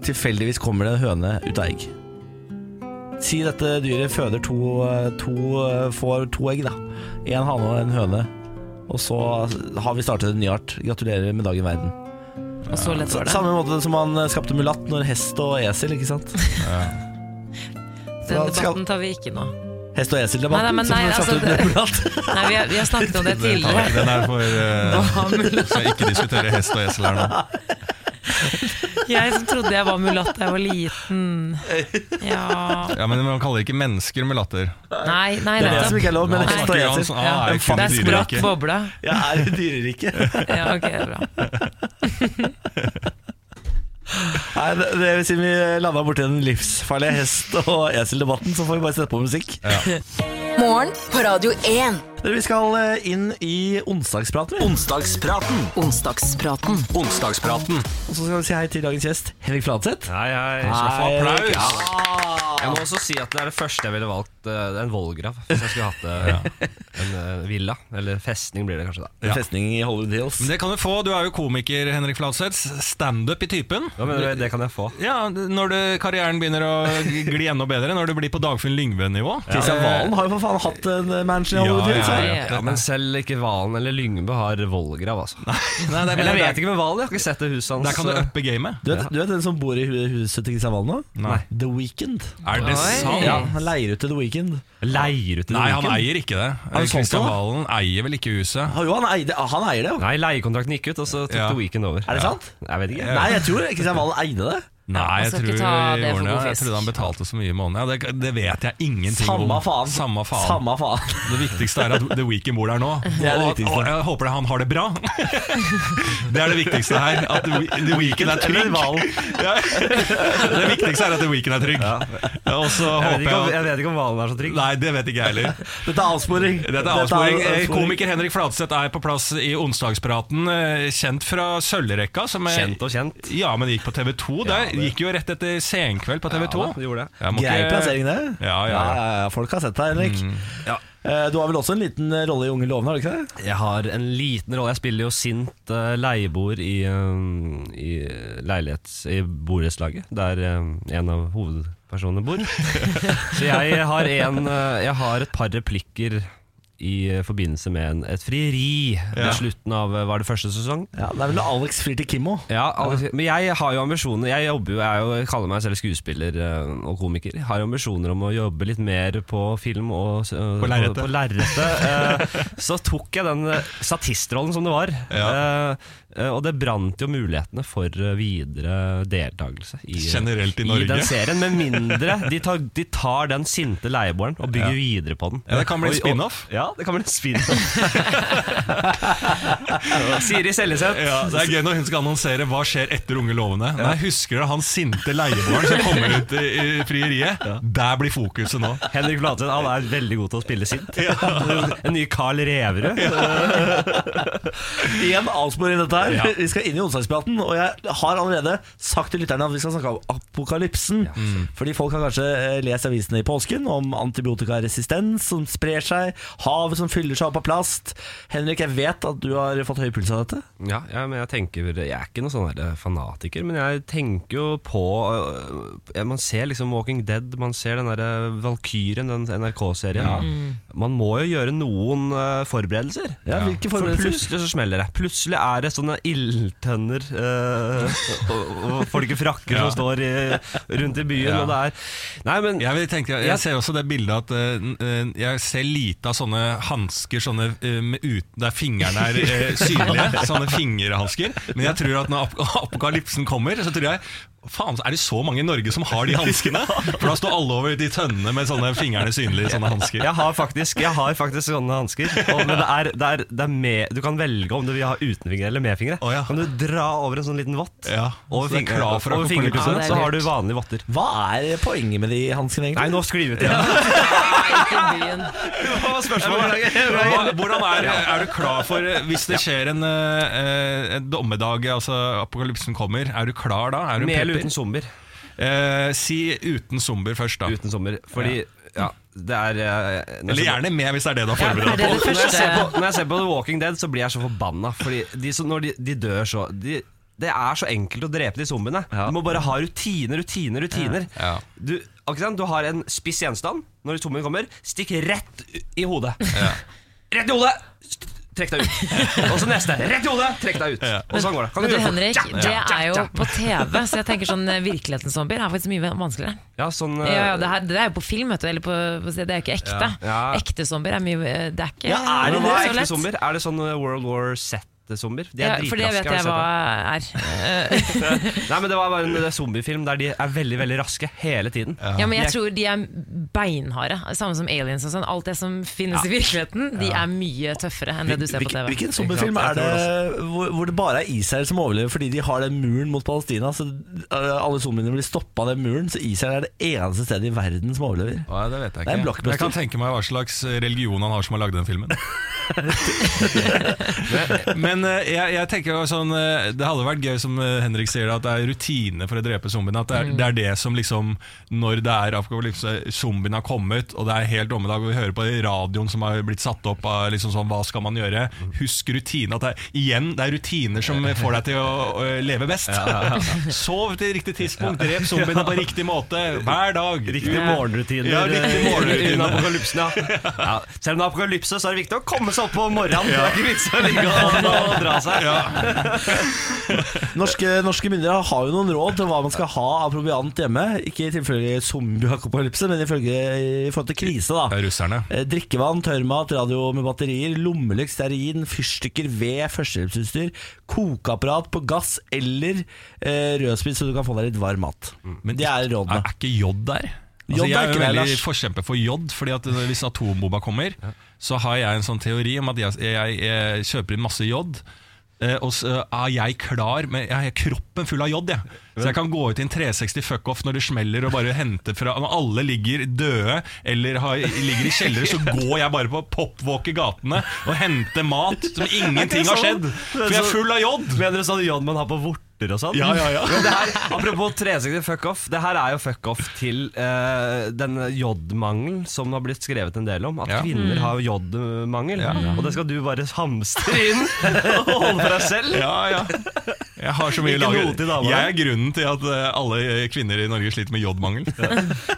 Tilfeldigvis kommer det en høne ut av egg. Si dette dyret føder to, eh, to eh, får to egg, da. En hane og en høne. Og så har vi startet en ny art. Gratulerer med dagen verden. Og så lett var det. Samme måte som han skapte mulatt når hest og esel, ikke sant? Den debatten tar vi ikke nå. Hest og esel-debatten. nei, nei, altså. Nei, vi har, vi har snakket om det tidligere. Den er for uh, Skal ikke diskutere hest og esel her nå. Jeg som trodde jeg var mulatt da jeg var liten. Ja Ja, Men man kaller ikke mennesker mulatter. Nei, nei, Det er det som ikke er lov, men Nei. hest og Snakker sånn, ah, er Det er spratt dyreriket. boble. Jeg er i dyreriket. Ja, ok, det er bra. Nei, det, det vil si vi landa borti den livsfarlige hest- og eseldebatten, så får vi bare sette på musikk. Morgen på Radio 1. Dere, Vi skal eh, inn i onsdagspraten. Onsdagspraten. Onsdagspraten. Onsdagspraten. Og så skal vi si hei til dagens gjest, Henrik Fladseth. Hei, hei. Hei, applaus. Ja. Jeg må også si at det er det første jeg ville valgt. eh, Det er en vollgrav. Hvis jeg skulle hatt eh, en eh, villa. Eller festning blir det kanskje, da. En festning i Hollywood Hills. Men det kan du få. Du er jo komiker, Henrik Fladseth. Standup i typen. Ja, men? Det kan jeg få. Ja, Når du, karrieren begynner å gli enda bedre, når du blir på Dagfinn Lyngve-nivå. Kristian Valen har jo for faen hatt en mansion i Ja, Hollywood Hills. Ja, Men selv ikke Valen eller Lyngbe har vollgrav, altså. Nei, nei, Eller jeg vet ikke med Valen, jeg har ikke sett det huset hans. Der kan du uppe gamet. Du vet, du vet den som bor i huset til Kristian Valen nå? Nei. The Weekend. Er det sant? Ja, Han leier ut til The Weekend. Leier ut til Nei, det han eier ikke det. det Kristian? Valen eier vel ikke huset? Ah, Jo, han, eide, han eier det, jo. Nei, leiekontrakten gikk ut, og så tok Ja. The Weekend over. Er det sant? Jeg vet ikke. Nei, jeg tror Kristian Valen eide det. Nei, jeg tror, god jeg trodde han betalte så mye i måneden. Ja, det, det vet jeg ingenting om. Samme faen. Samme faen. Samme faen. Det viktigste er at The Weekend bor der nå. Det er det og, viktigste. og jeg håper han har det bra. Det er det viktigste her. At The We- The Weekend er trygg. Ja. Det viktigste er at The Weekend er trygg. Og så Jeg vet, håper ikke om, jeg jeg vet ikke om Valen er så trygg. Nei, det vet ikke jeg heller. Dette er avsporing. Dette er avsporing. Eh, avsporing. Komiker Henrik Fladseth er på plass i Onsdagspraten, eh, kjent fra Sølvrekka. Kjent og kjent. Ja, men det gikk på TV2. Det det- gikk jo rett etter Senkveld på TV2. Ja, det gjorde det. Grei ikke- plassering, det. Ja, ja, ja. ja, Folk har sett deg, Henrik. Ja. Eh, Du har vel også en liten rolle i Unge lovende, har du ikke det? Jeg har en liten rolle. Jeg spiller jo sint uh, leieboer i, i leilighets... I borettslaget, der en av hovedpersonene bor. Så jeg har, en, jeg har et par replikker i forbindelse med en, et frieri Ja. ved slutten av uh, Var det første sesong? Ja, Det er vel Alex frir til Kimmo. Ja, alle- men jeg har jo ambisjoner Jeg jobber jo, jeg, er jo, jeg kaller meg selv skuespiller eh, og komiker. Jeg har jo ambisjoner om å jobbe litt mer på film og eh, På lerretet. Eh, så tok jeg den eh, statistrollen som det var. Ja. Eh, og det brant jo mulighetene for eh, videre deltakelse i, Generelt i Norge. i den serien. Med mindre de tar, de tar den sinte leieboeren og bygger videre på den. Ja, det kan bli og- spin-off. Ja, Ja, det kan bli en spin. Siri Seljeseth. Ja, det er gøy når hun skal annonsere hva skjer etter Unge lovende. Ja. Nei, husker du han sinte leieboeren som kommer ut i, i frieriet. Der blir fokuset nå. Henrik Flatseth han er veldig god til å spille sint. En ny Carl Reverud. Igjen i dette her. Vi skal inn i onsdagspraten, og jeg har allerede sagt til lytterne at vi skal snakke om apokalypsen. Fordi folk har kanskje eh, lest avisene i påsken om antibiotikaresistens som sprer seg, havet som fyller seg opp av plast. Henrik, jeg vet at du har fått høy puls av dette. Ja, ja, men jeg tenker Jeg er ikke noen sånn fanatiker, men jeg tenker jo på øh, Man ser liksom Walking Dead, man ser den derre Valkyrien, den NRK-serien. Man må jo gjøre noen forberedelser. Ja, hvilke For forberedelser? plutselig så smeller det. Plutselig er det sånne ildtønner øh, og, og folk i frakker som står i, rundt i byen, Ja. og det er Nei, men Jeg, vil tenke, jeg ser også det bildet at eh, eh, Jeg ser lite av sånne hansker sånne, eh, med ut, der fingrene er eh, synlige. Sånne fingerhansker. Men jeg tror at når ap apokalypsen kommer, så tror jeg Faen, er det så mange i Norge som har de hanskene? For da står alle over de tønnene med sånne fingrene synlige sånne hansker. Jeg har faktisk, jeg har faktisk sånne hansker. Men det er, det er, det er med, du kan velge om du vil ha utenfingre eller medfingre. Oh, ja. Kan du dra over en sånn liten vott Ja, over, så er fingre, over apokalypse. fingertuppene, Ja, så har du vanlige votter. Hva er poenget med de hanskene, egentlig? Nei, nå sklir vi ut igjen. Hva var spørsmålet? Hvordan er, er du klar for eh, Hvis det skjer en, eh, eh, en dommedag, altså apokalypsen kommer, er du klar da? Er du Med uten zombier? Eh, si uten zombier først, da. Uten zombier. Fordi, ja, det er eh, når Eller ser gjerne med, hvis det er det du har forberedt er deg på. når jeg, ser på, når jeg ser på The Walking Dead, så blir jeg så forbanna. Fordi de som, når de, de dør så de, Det er så enkelt å drepe de zombiene. Ja. Du må bare ha rutiner, rutiner, rutiner. Ja. Du, akkurat, du har en spiss gjenstand. Når zombien kommer, stikk rett i hodet. Rett i hodet! Trekk deg ut. Og så neste. Rett i hodet! Trekk deg ut. Og sånn går det. Kan du, du? Henrik, Ja, det er jo på TV, så jeg tenker sånn eh, virkelighetens zombier er faktisk mye vanskeligere. Ja, sånn eh, Ja, ja, det, her, det er jo på film, vet du. Eller på, det er jo ikke ekte. Ja. Ekte zombier er mye eh, Det er ikke Ja, er det det? så lett. Er det sånn World War Z-zombier? De Ja, er for det vet jeg hva er. Nei, men Det var bare en zombiefilm der de er veldig veldig raske hele tiden. Ja, men jeg De er- tror de er beinharde. Samme som aliens og sånn. Alt det som finnes i virkeligheten, de er mye tøffere enn det du ser på TV. hvilken zombiefilm er det hvor, hvor det bare er Israel som overlever fordi de har den muren mot Palestina? Så uh, alle zombiene blir stoppa av den muren, så Israel er det eneste stedet i verden som overlever. Ja, det vet jeg Det er en ikke. blockbuster. Jeg kan tenke meg hva slags religion han har som har lagd den filmen. Men eh, jeg, jeg tenker jo sånn eh, Det hadde vært gøy, som eh, Henrik sier, at det er rutine for å drepe zombiene. At det er, det er det som liksom Når det er apokalypse, zombiene har kommet, og det er helt dommedag, og vi hører på radioen som har blitt satt opp av liksom sånn Hva skal man gjøre? Husk rutine. At det er, igjen, det er rutiner som får deg til å, å leve best. Sov til riktig tidspunkt, drep zombiene på riktig måte hver dag. Riktige morgenrutiner Ja, riktig morgenrutiner. under apokalypsen. Ja. Ja. Selv om det er apokalypse, så er det viktig å komme seg opp på morgenen. Det er ikke vits å ligge og, og dra seg. Norske, norske myndigheter har jo noen råd til hva man skal ha av proviant hjemme. Ikke i tilfelle zombieapokalypse, men ifølge i forhold til krise. da er russerne. Eh, Drikkevann, tørrmat, radio med batterier, lommelykt, stearin, fyrstikker, ved, førstehjelpsutstyr, kokeapparat på gass eller eh, rødsprit så du kan få deg litt varm mat. Men det er Er, rådene. er ikke jod der? Altså, Jod er jeg er er jo veldig forkjemper for jod, Fordi at hvis atombomba kommer, så har jeg en sånn teori om at jeg, jeg, jeg kjøper inn masse jod. eh, Og så er jeg klar med Jeg har kroppen full av jod. Jeg. Så jeg kan gå ut i en 360 fuckoff når det smeller, og bare hente fra Når alle ligger døde eller har, ligger i kjellere, så går jeg bare på popwalk i gatene og henter mat som ingenting har skjedd. For jeg er full av jod! Mener du sånn jod man har på vorter og sånn? Ja, ja, ja. Det her, apropos 360 fuck off. Det her er jo fuck off til uh, den jodmangelen som det har blitt skrevet en del om. At Ja. kvinner har jodmangel. Og det skal du bare hamstre inn og holde for deg selv. Ja, ja. Jeg har så mye lager. Jeg er grunnen til at eh, alle kvinner i Norge sliter med jodmangel.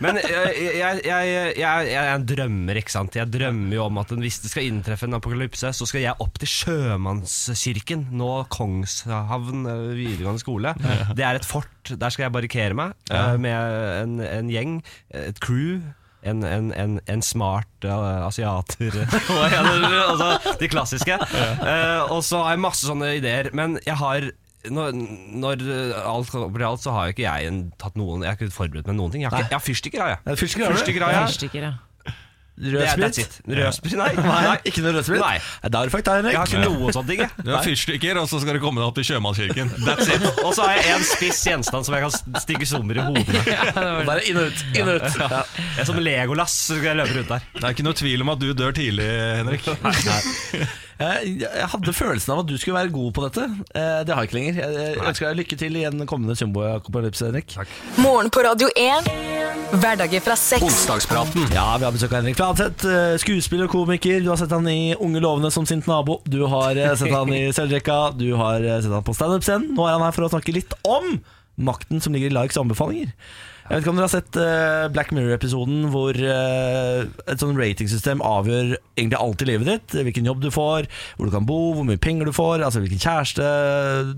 Men jeg, jeg, jeg, jeg, jeg er en drømmer, ikke sant. Jeg drømmer jo om at hvis det skal inntreffe en apokalypse, så skal jeg opp til Sjømannskirken, nå Kongshavn eh, videregående skole. Det er et fort. Der skal jeg barrikere meg eh, med en, en gjeng, et crew. En, en, en, en smart uh, asiater altså, De klassiske. Uh, og så har jeg masse sånne ideer. Men jeg har når, når alt til alt, så har jo ikke jeg en, tatt noen Jeg har ikke forberedt meg noen ting. Jeg har, ikke, jeg har fyrstikker, har jeg. Ja, fyrstikker har du. Fyrstikker har jeg. Fyrstikker, ja. Det er, that's sprit? it. Rød sprit? Nei. Nei, ikke noe rødsprit? Nei. Nei, Da har du fakta, Henrik. Jeg har ikke noe sånt ting, jeg. Du har fyrstikker, og så skal du komme deg opp til sjømannskirken. That's it. Og så har jeg en spiss gjenstand som jeg kan stikke sommer i hodet med. Bare inn og ut, inn og ut. Ja. Jeg er som Legolas, så skal jeg løpe rundt der. Det er ikke noe tvil om at du dør tidlig, Henrik. Jeg, jeg hadde følelsen av at du skulle være god på dette. Eh, Det har jeg ikke lenger. Jeg ønsker deg lykke til i en kommende Jumbo-apokalypse, Henrik. Morgen på Radio 1. Hverdager fra sex. Onsdagspraten. Ja, vi har besøk av Henrik Fladseth, eh, skuespiller og komiker. Du har sett han i Unge lovende som sint nabo. Du har eh, sett han i Seljeka. Du har eh, sett han på standup-scenen. Nå er han her for å snakke litt om makten som ligger i likes og anbefalinger. Jeg vet ikke om dere har sett uh, Black Mirror-episoden hvor uh, et sånn ratingsystem avgjør egentlig alt i livet ditt. Hvilken jobb du får, hvor du kan bo, hvor mye penger du får, altså hvilken kjæreste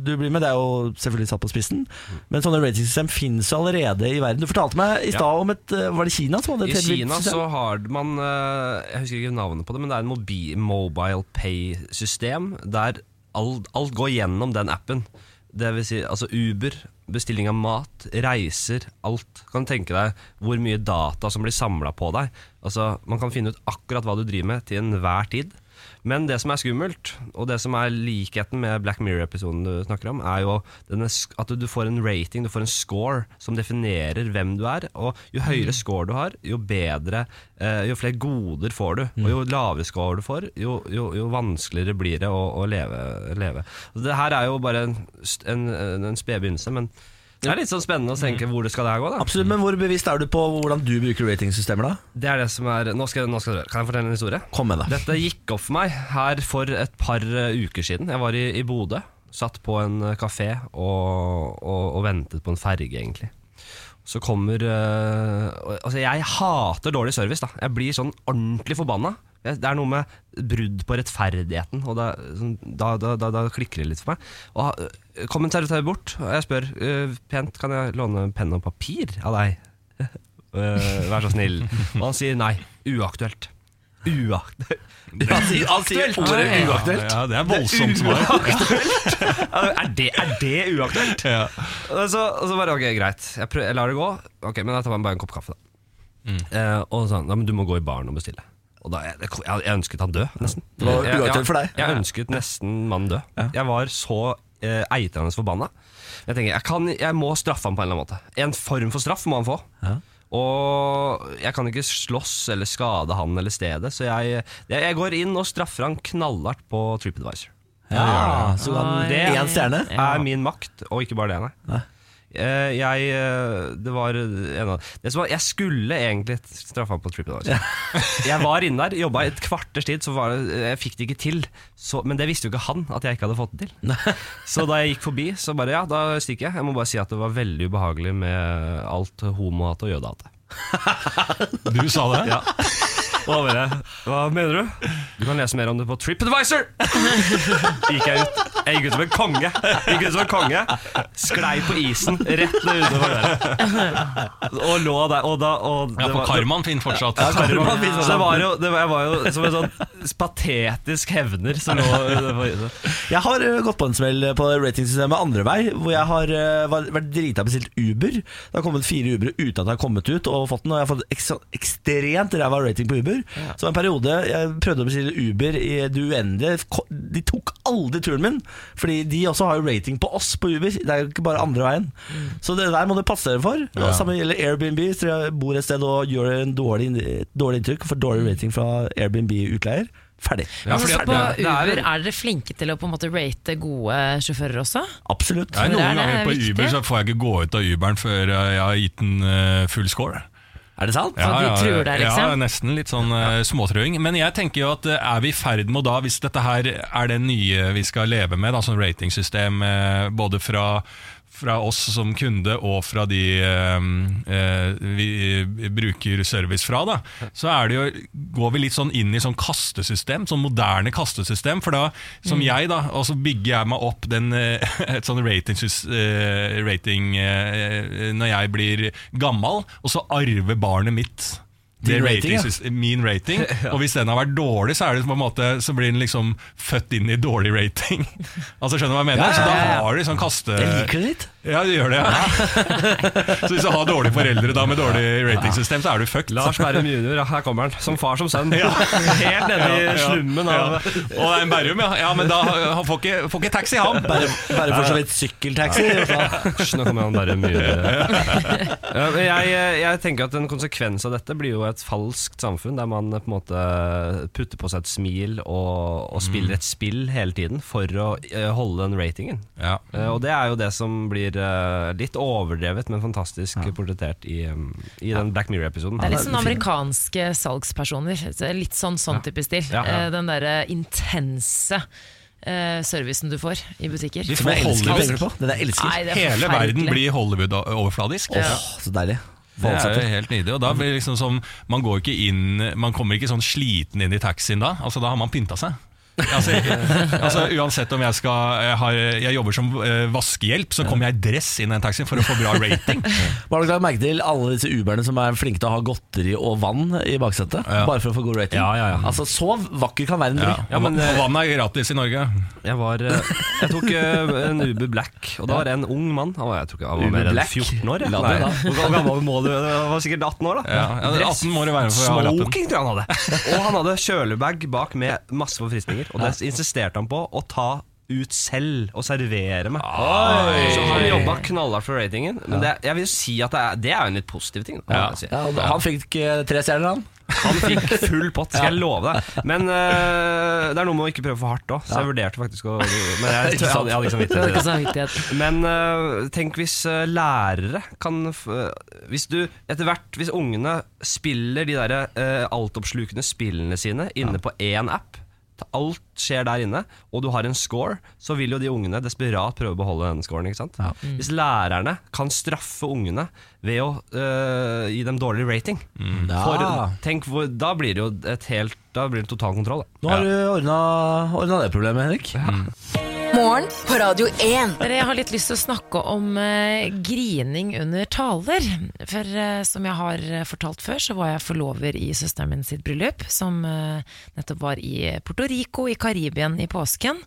du blir med. Det er jo selvfølgelig satt på spissen. Men sånne ratingsystem finnes jo allerede i verden. Du fortalte meg i stad om et eh, Var det Kina som hadde I et vilt Kina så har man Jeg husker ikke navnet på det, men det er en mobile pay-system der alt, alt går gjennom den appen. Det vil si altså Uber, bestilling av mat, reiser, alt. Kan tenke deg hvor mye data som blir samla på deg. Altså, Man kan finne ut akkurat hva du driver med til enhver tid. Men det som er skummelt, og det som er likheten med Black Mirror-episoden du snakker om, er jo at du får en rating, du får en score som definerer hvem du er. Og jo høyere score du har, jo bedre eh, Jo flere goder får du. Og jo lavere score du får, jo, jo, jo vanskeligere blir det å, å leve. leve. Det her er jo bare en, en, en sped begynnelse, men det er litt sånn spennende å tenke hvor det skal det her gå. da Absolutt, men hvor bevisst er du på hvordan du bruker ratingsystemer da? Det er det som er Nå skal, nå skal du høre. Kan jeg fortelle en historie? Kom med det. Dette gikk opp for meg her for et par eh, uker siden. Jeg var i, i Bodø. Satt på en eh, kafé og, og, og ventet på en ferge, egentlig. Så kommer uh, Altså, jeg hater dårlig service. da Jeg blir sånn ordentlig forbanna. Det er noe med brudd på rettferdigheten, og sånn, da, da, da, da klikker det litt for meg. Og eh, kom en servitør bort, og jeg spør uh, pent kan jeg låne penn og papir av deg. uh, vær så snill. Og han sier nei. Uaktuelt. Uaktuelt. Han sier, han sier ordet uaktuelt. Ja, det er voldsomt svar. er, det, er det uaktuelt? Ja. Så, så bare ok, greit. Jeg, prøver, jeg lar det gå. Ok, Men jeg tar meg bare en kopp kaffe, da. Eh, og sånn, ja, men du må gå i baren og bestille. Og da, jeg, jeg, jeg ønsket han død, nesten. Det var uaktuelt for deg? Jeg ønsket nesten mannen død. Jeg var så eh, eitrende forbanna. Jeg tenker, jeg, kan, jeg må straffe ham på en eller annen måte. En form for straff må han få. Og jeg kan ikke slåss eller skade han eller stedet, så jeg, jeg, går inn og straffer han knallhardt på TripAdvisor. Ja, så han Det en stjerne? er min makt, og ikke bare det, nei. Eh, Jeg, eh, det var en av det som var, Jeg skulle egentlig straffe ham på TripAdvisor. Jeg var inne der, jobba et kvarters tid, så var det, jeg fikk det ikke til. Så, men det visste jo ikke han, at jeg ikke hadde fått det til. Så da jeg gikk forbi, så bare ja, da stikker jeg. Jeg må bare si at det var veldig ubehagelig med alt homohatet og jødehatet. Du sa det? Ja. Da bare Hva mener du? Du kan lese mer om det på TripAdvisor! Gikk jeg ut. Jeg gikk ut som en konge. Gikk ut som en konge Sklei på isen rett ned utover der. Og lå der. Og da og Ja, det for var- karmaen finner fortsatt. karmaen finnes Så det var jo, det var, jeg var jo som en sånn patetisk hevner som lå Jeg har gått på en smell på ratingsystemet andre vei, hvor jeg har vært drita bestilt Uber. Det har kommet fire Ubere uten at jeg har kommet ut og fått den, og jeg har fått ekstremt ræva rating på Uber. Så en periode jeg prøvde å bestille Uber i det uendelige. De tok aldri turen min, fordi de også har jo rating på oss på Uber. Det er jo ikke bare andre veien. Så det der må du passe dere for. Ja. Samme gjelder Airbnb. Hvis dere bor et sted og gjør en dårlig, dårlig inntrykk, får dårlig rating fra Airbnb-utleier, ferdig. Ja, Altså, fordi på det- er- Uber, er dere flinke til å på en måte rate gode sjåfører også? Absolutt. Er noen er ganger på viktig. Uber så får jeg ikke gå ut av Uberen før jeg har gitt den eh, full score. Er det sant? Ja, de truer deg, liksom? Ja, nesten litt sånn uh, småtruing. Men jeg tenker jo at eh, er vi i ferd med da, hvis dette her er det nye vi skal leve med, da, sånn ratingsystem uh, både fra, fra oss som kunde og fra de eh, eh, vi eh, bruker service fra, da, så er det jo, går vi litt sånn inn i sånn kastesystem, sånn moderne kastesystem. For da, som jeg, da, og så bygger jeg meg opp den, eh, et sånn rating eh, når jeg blir gammel, og så arver barnet mitt Din rating, ja. ratingsys- min rating. Og hvis den har vært dårlig, så, er det på en måte, så blir den liksom født inn i dårlig rating. altså Skjønner du hva jeg mener? Ja, ja, ja, Så da har du sånn kaste... Jeg liker det litt. Ja, det gjør det. Ja. så hvis du har dårlige foreldre da med dårlig ratingsystem, så er du fucked. Lars Berrum jr., her kommer han. Som far som sønn. Ja. Helt nede i Ja, ja, slummen ja. Og det er en Berrum, ja. ja. Men da han får ikke, får ikke taxi, han. Bare, bare for så vidt sykkeltaxi. Hysj, Nå kommer han Berrum jr. Jeg, jeg tenker at en konsekvens av dette blir jo et falskt samfunn, der man på en måte putter på seg et smil og, og spiller et spill hele tiden for å eh, holde den ratingen. Ja. Eh, og det er jo det som blir eh, litt overdrevet, men fantastisk portrettert i, um, i den Black Mirror-episoden. Det er litt sånn amerikanske salgspersoner. Litt sånn sånn type stil. Ja, ja. Eh, Den derre intense Uh, servicen du får i butikker. Vi får Hollywood. på. Den jeg elsker. Nei, er Hele verden blir Hollywood-overfladisk. Åh, så deilig. Det er jo helt nydelig. Og da blir liksom som, man, går ikke inn, man kommer ikke sånn sliten inn i taxien da. Altså, da har man pynta seg. Altså, altså Uansett om jeg skal jeg, har, jeg jobber som eh, vaskehjelp, så kommer jeg i dress inn i en taxi for å få bra rating. Har du lagt merke til alle disse Uberne som er flinke til å ha godteri og vann i baksetet? Ja. Bare for å få god rating? Ja, ja, ja. Altså, Så vakker kan verden bli. Ja. Ja, men, og, eh, vann er gratis i Norge. Jeg, var, eh, jeg tok en Uber Black, og da var det en ung mann. Han var, jeg tror ikke han var mer enn 14 år. Nei. Hvor gammel må du? Han var sikkert 18 år, da. Ja, ja, er 18 må det være for. Smoking, tror jeg han hadde. Og han hadde kjølebag bak med masse forfriskninger. Og det insisterte han på å ta ut selv og servere meg. Så han jobba knallhardt for ratingen. Men det, jeg vil si at det er, det er en litt positiv ting. Da, må si. Ja, og Han fikk eh, tre stjerner, han. Han fikk full pott, skal jeg love deg. Men uh, det er noe med å ikke prøve for hardt òg, så jeg vurderte faktisk å Men jeg, jeg, hadde, jeg hadde ikke Det samvittighet. til det. samvittighet. Men uh, tenk hvis uh, lærere kan f Hvis du etter hvert Hvis ungene spiller de der øh, altoppslukende spillene sine inne på én app Alt skjer der inne, og du har en score, så vil jo de ungene desperat prøve å beholde den scoren. ikke sant? Hvis lærerne kan straffe ungene ved å øh, gi dem dårlig rating for, tenk, hvor, Da blir det jo et helt Da blir det total kontroll. Da. Nå har du ordna, ordna det problemet, Henrik. Morgen på Radio 1. Jeg har litt lyst til å snakke om eh, grining under taler. For eh, som jeg har fortalt før, så var jeg forlover i søsteren min sitt bryllup, som eh, nettopp var i Puerto Rico i Karibien i påsken.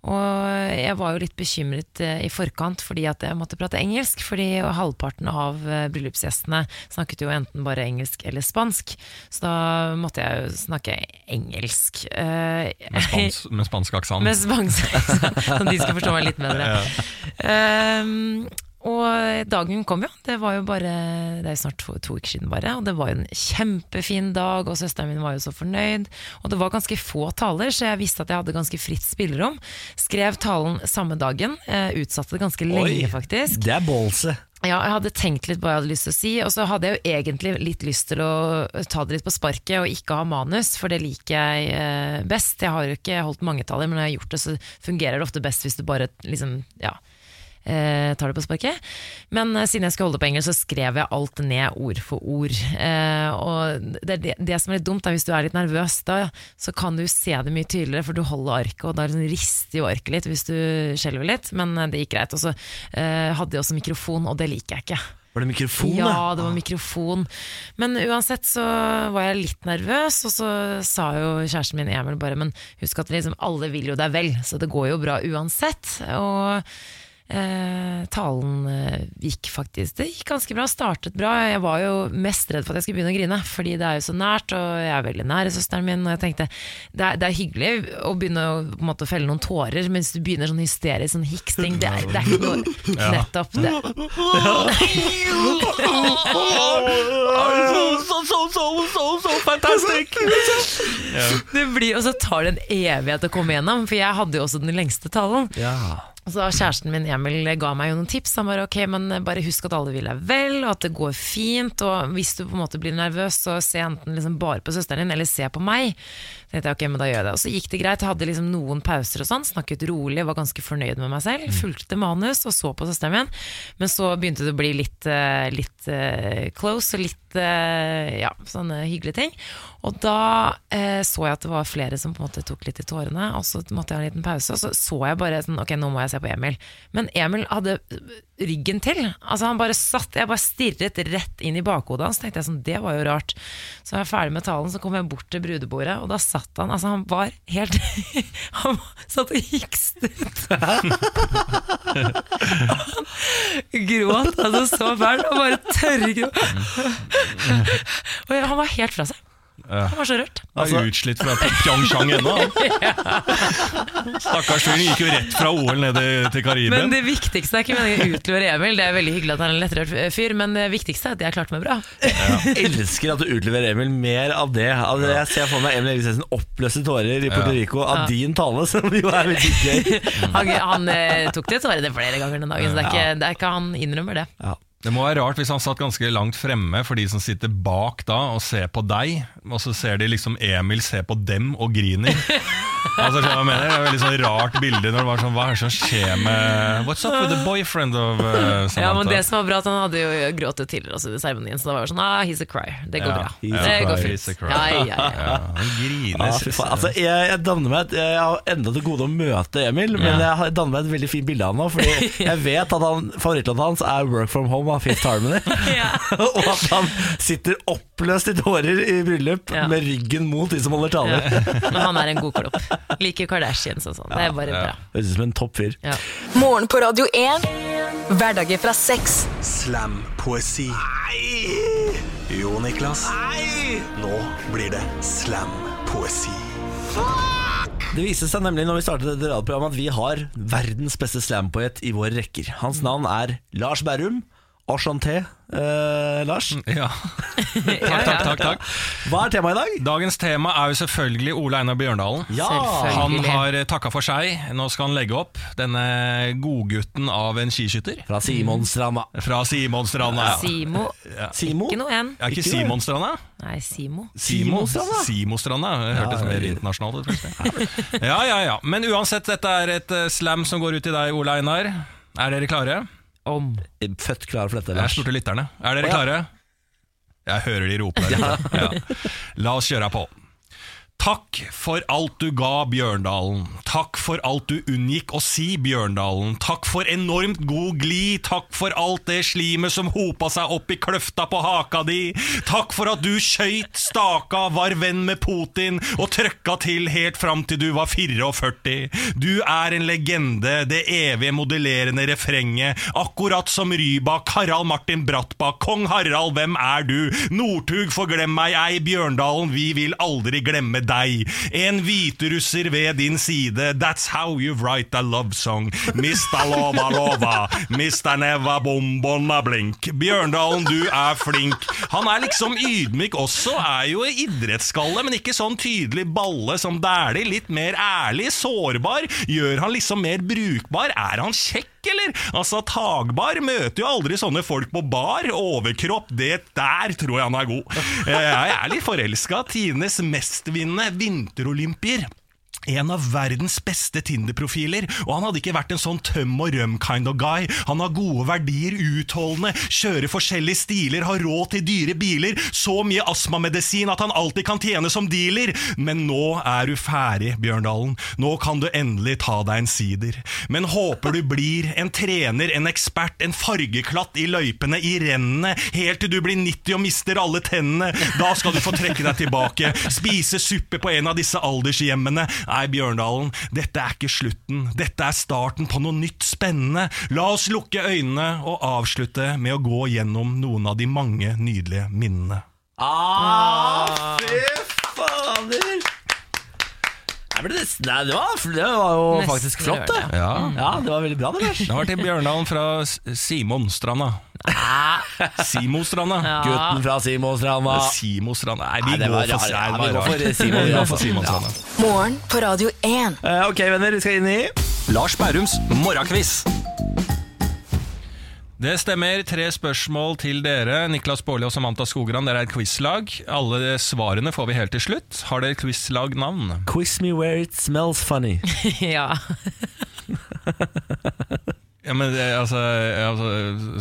Og jeg var jo litt bekymret eh, i forkant fordi at jeg måtte prate engelsk. Fordi halvparten av eh, bryllupsgjestene snakket jo enten bare engelsk eller spansk. Så da måtte jeg jo snakke engelsk. Eh, Med, spans, med spansk aksent. med spansk, sånn de skal forstå meg litt bedre. Ehm, og dagen kom jo. Det var jo bare Det er jo snart to, to uker siden bare. Og det var jo en kjempefin dag, og søsteren min var jo så fornøyd. Og det var ganske få taler, så jeg visste at jeg hadde ganske fritt spillerom. Skrev talen samme dagen. eh, utsatte det ganske lenge, faktisk. Det er ballse. Ja, jeg hadde tenkt litt på hva jeg hadde lyst til å si, og så hadde jeg jo egentlig litt lyst til å ta det litt på sparket og ikke ha manus, for det liker jeg eh, best. Jeg har jo ikke holdt mange taler, men når jeg har gjort det, så fungerer det ofte best hvis du bare liksom, ja, eh, tar det på sparket. Men eh, siden jeg skulle holde det på engelsk, så skrev jeg alt ned ord for ord. Eh, og det, det, det som er litt dumt, er hvis du er litt nervøs, da så kan du se det mye tydeligere, for du holder arket, og da liksom rister jo arket litt hvis du skjelver litt, men eh, det gikk greit. Og så eh, hadde jeg også mikrofon, og det liker jeg ikke. Var det mikrofon, Ja, det var mikrofon. Men uansett så var jeg litt nervøs, og så sa jo kjæresten min Emil bare Men husk at liksom, alle vil jo deg vel, så det går jo bra uansett. Og eh, talen eh, gikk faktisk Det gikk ganske bra, startet bra. Jeg var jo mest redd for at jeg skulle begynne å grine, fordi det er jo så nært, og jeg er veldig nær søsteren min. Og jeg tenkte det er, det er hyggelig å begynne å på en måte, felle noen tårer, men hvis du begynner sånn hysterisk sånn hiksting, det er, det er ikke noe Nettopp. Det, Så, så, så, så, så fantastic! Det blir, og så tar det en evighet å komme gjennom, for jeg hadde jo også den lengste talen. Ja. Og så Kjæresten min Emil ga meg jo noen tips. Han bare ok, men bare husk at alle vil deg vel, og at det går fint. Og hvis du på en måte blir nervøs, så se enten liksom bare på søsteren din, eller se på meg. Tenkte jeg ok, men da gjør jeg det. Og så gikk det greit. Hadde liksom noen pauser og sånn, snakket rolig, var ganske fornøyd med meg selv. Fulgte manus og så på søsteren min. Men så begynte det å bli litt, eh, litt eh, close og litt eh, ja, sånne hyggelige ting. Og da eh, så jeg at det var flere som på en måte tok litt i tårene, og så måtte jeg ha en liten pause. Og så så jeg bare sånn, ok, nå må jeg se på Emil. Men Emil hadde ryggen til. Altså Han bare satt, jeg bare stirret rett inn i bakhodet hans. tenkte jeg sånn, Det var jo rart. Så var jeg ferdig med talen, så kom jeg bort til brudebordet, og da satt han Altså, han var helt Han satt og hikstet. Han gråt altså så fælt, og bare tørrgråt. Og han var helt fra seg. Han var så rørt. Han er utslitt fra Pyeongchang ennå. Stakkars fyren gikk jo rett fra OL ned til Karibia. Men det viktigste er ikke meningen å utlevere Emil. Det er veldig hyggelig at han er en lettrørt fyr, men det viktigste er at jeg klarte meg bra. Jeg elsker at du utleverer Emil mer av det. Altså, jeg ser for meg Emil Eriksensen oppløse tårer i Puerto Rico av Ja. din tale, som jo er veldig gøy. Han, han eh, tok det tårene flere ganger den dagen, så det er ikke, det er ikke han innrømmer det. Ja. Det må være rart hvis han satt ganske langt fremme for de som sitter bak da og ser på deg, og så ser de liksom Emil se på dem og griner. Altså, jeg mener? Det er et veldig sånn rart bilde når det var sånn Hva er det som skjer med What's up with the boyfriend of uh, Samantha? Ja, men Det som var bra, at han hadde jo grått tidligere også i seremonien, så da var det sånn ah, he's a crier. Det går Ja, bra. he's a Det går fint. Ja, ja, ja. Ja, han griner. Ah, altså, jeg, jeg, danner meg et, jeg har enda til gode å møte Emil, men jeg har danner meg et veldig fint bilde av ham nå. Fordi jeg vet at han, favorittlåten hans er 'Work From Home' av Fifth Harmony. Og at han sitter oppløst i tårer i bryllup Ja. med ryggen mot de som holder taler. Men han er en god klopp. Liker Kardashians og sånn. Det er bare bra. Høres ut som en topp fyr. Ja. Morgen på Radio 1. Hverdager fra sex. Slam-poesi. Jo, Niklas. Nå blir det slam-poesi. Det viste seg nemlig når vi startet dette radioprogrammet at vi har verdens beste slampoet i våre rekker. Hans navn er Lars Berrum. Enchanté, eh, Lars. Ja. Takk, takk, takk, takk. Hva er temaet i dag? Dagens tema er jo selvfølgelig Ole Einar Bjørndalen. Ja! Han har takka for seg. Nå skal han legge opp denne godgutten av en skiskytter. Fra Simonstranda. Fra Simonstranda. Simo. Simo? Ikke noe en. Er ikke Ikke? Simonstranda? Nei, Simo. Simostranda. Simostranda. Hørtes Ja, mer internasjonalt ut. Ja, ja, ja. Men uansett, dette er et eh, slam som går ut til deg, Ole Einar. Er dere klare? Om. Født klar for dette, Jeg Lars. spurte lytterne. Er dere klare? Jeg hører de roper der ute. Ja. La oss kjøre på. Takk for alt du ga, Bjørndalen. Takk for alt du unngikk å si, Bjørndalen. Takk for enormt god glid. Takk for alt det slimet som hopa seg opp i kløfta på haka di. Takk for at du skøyt, staka, var venn med Putin og trøkka til helt fram til du var 44. Du er en legende, det evige modellerende refrenget. Akkurat som Rybak, Harald Martin Brattbakk, kong Harald, hvem er du? Northug, forglem meg ei, Bjørndalen, vi vil aldri glemme deg. En hviterusser ved din side, that's how you write a love song. Mista lova lova, mista neva bombona blink. Bjørndalen, du er flink. Han er liksom ydmyk også, er jo idrettsskalle, men ikke sånn tydelig balle som Dæhlie. Litt mer ærlig, sårbar. Gjør han liksom mer brukbar? Er han kjekk? Eller? Altså, Tagbar møter jo aldri sånne folk på bar. Overkropp, det der tror jeg han er god. Eh, Jeg er litt forelska. Tidenes mestvinnende vinterolympier. En av verdens beste Tinder-profiler, og han hadde ikke vært en sånn tøm og røm kind of guy. Han har gode verdier, utholdende, kjører forskjellige stiler, har råd til dyre biler, så mye astmamedisin at han alltid kan tjene som dealer. Men nå er du ferdig, Bjørndalen. Nå kan du endelig ta deg en sider. Men håper du blir en trener, en ekspert, en fargeklatt i løypene, i rennene, helt til du blir 90 og mister alle tennene. Da skal du få trekke deg tilbake, spise suppe på en av disse aldershjemmene. Nei, Bjørndalen, dette er ikke slutten. Dette er starten på noe nytt spennende. La oss lukke øynene og avslutte med å gå gjennom noen av de mange nydelige minnene. Ah, fy fader! Nei, det, var, det var jo Nesten faktisk flott, det. Ja, Ja, det var veldig bra, det, Lars. det var til Bjørndalen fra Simonstranda. Simostranda. Gutten fra Simostranda. Simostranda. Nei, vi Nei, det går var for, rar- ja, vi går for. Simon, Vi ja. går for Simonstranda. Morgen på Radio 1. Eh, ok, venner, vi skal inn i Lars Bærums morgenkviss. Det stemmer. Tre spørsmål til dere. Niklas Baarli og Samantha Skogran, dere er et quizlag. Alle svarene får vi helt til slutt. Har dere quizlagnavn? Quiz me where it smells funny. ja. Ja, men det, altså, altså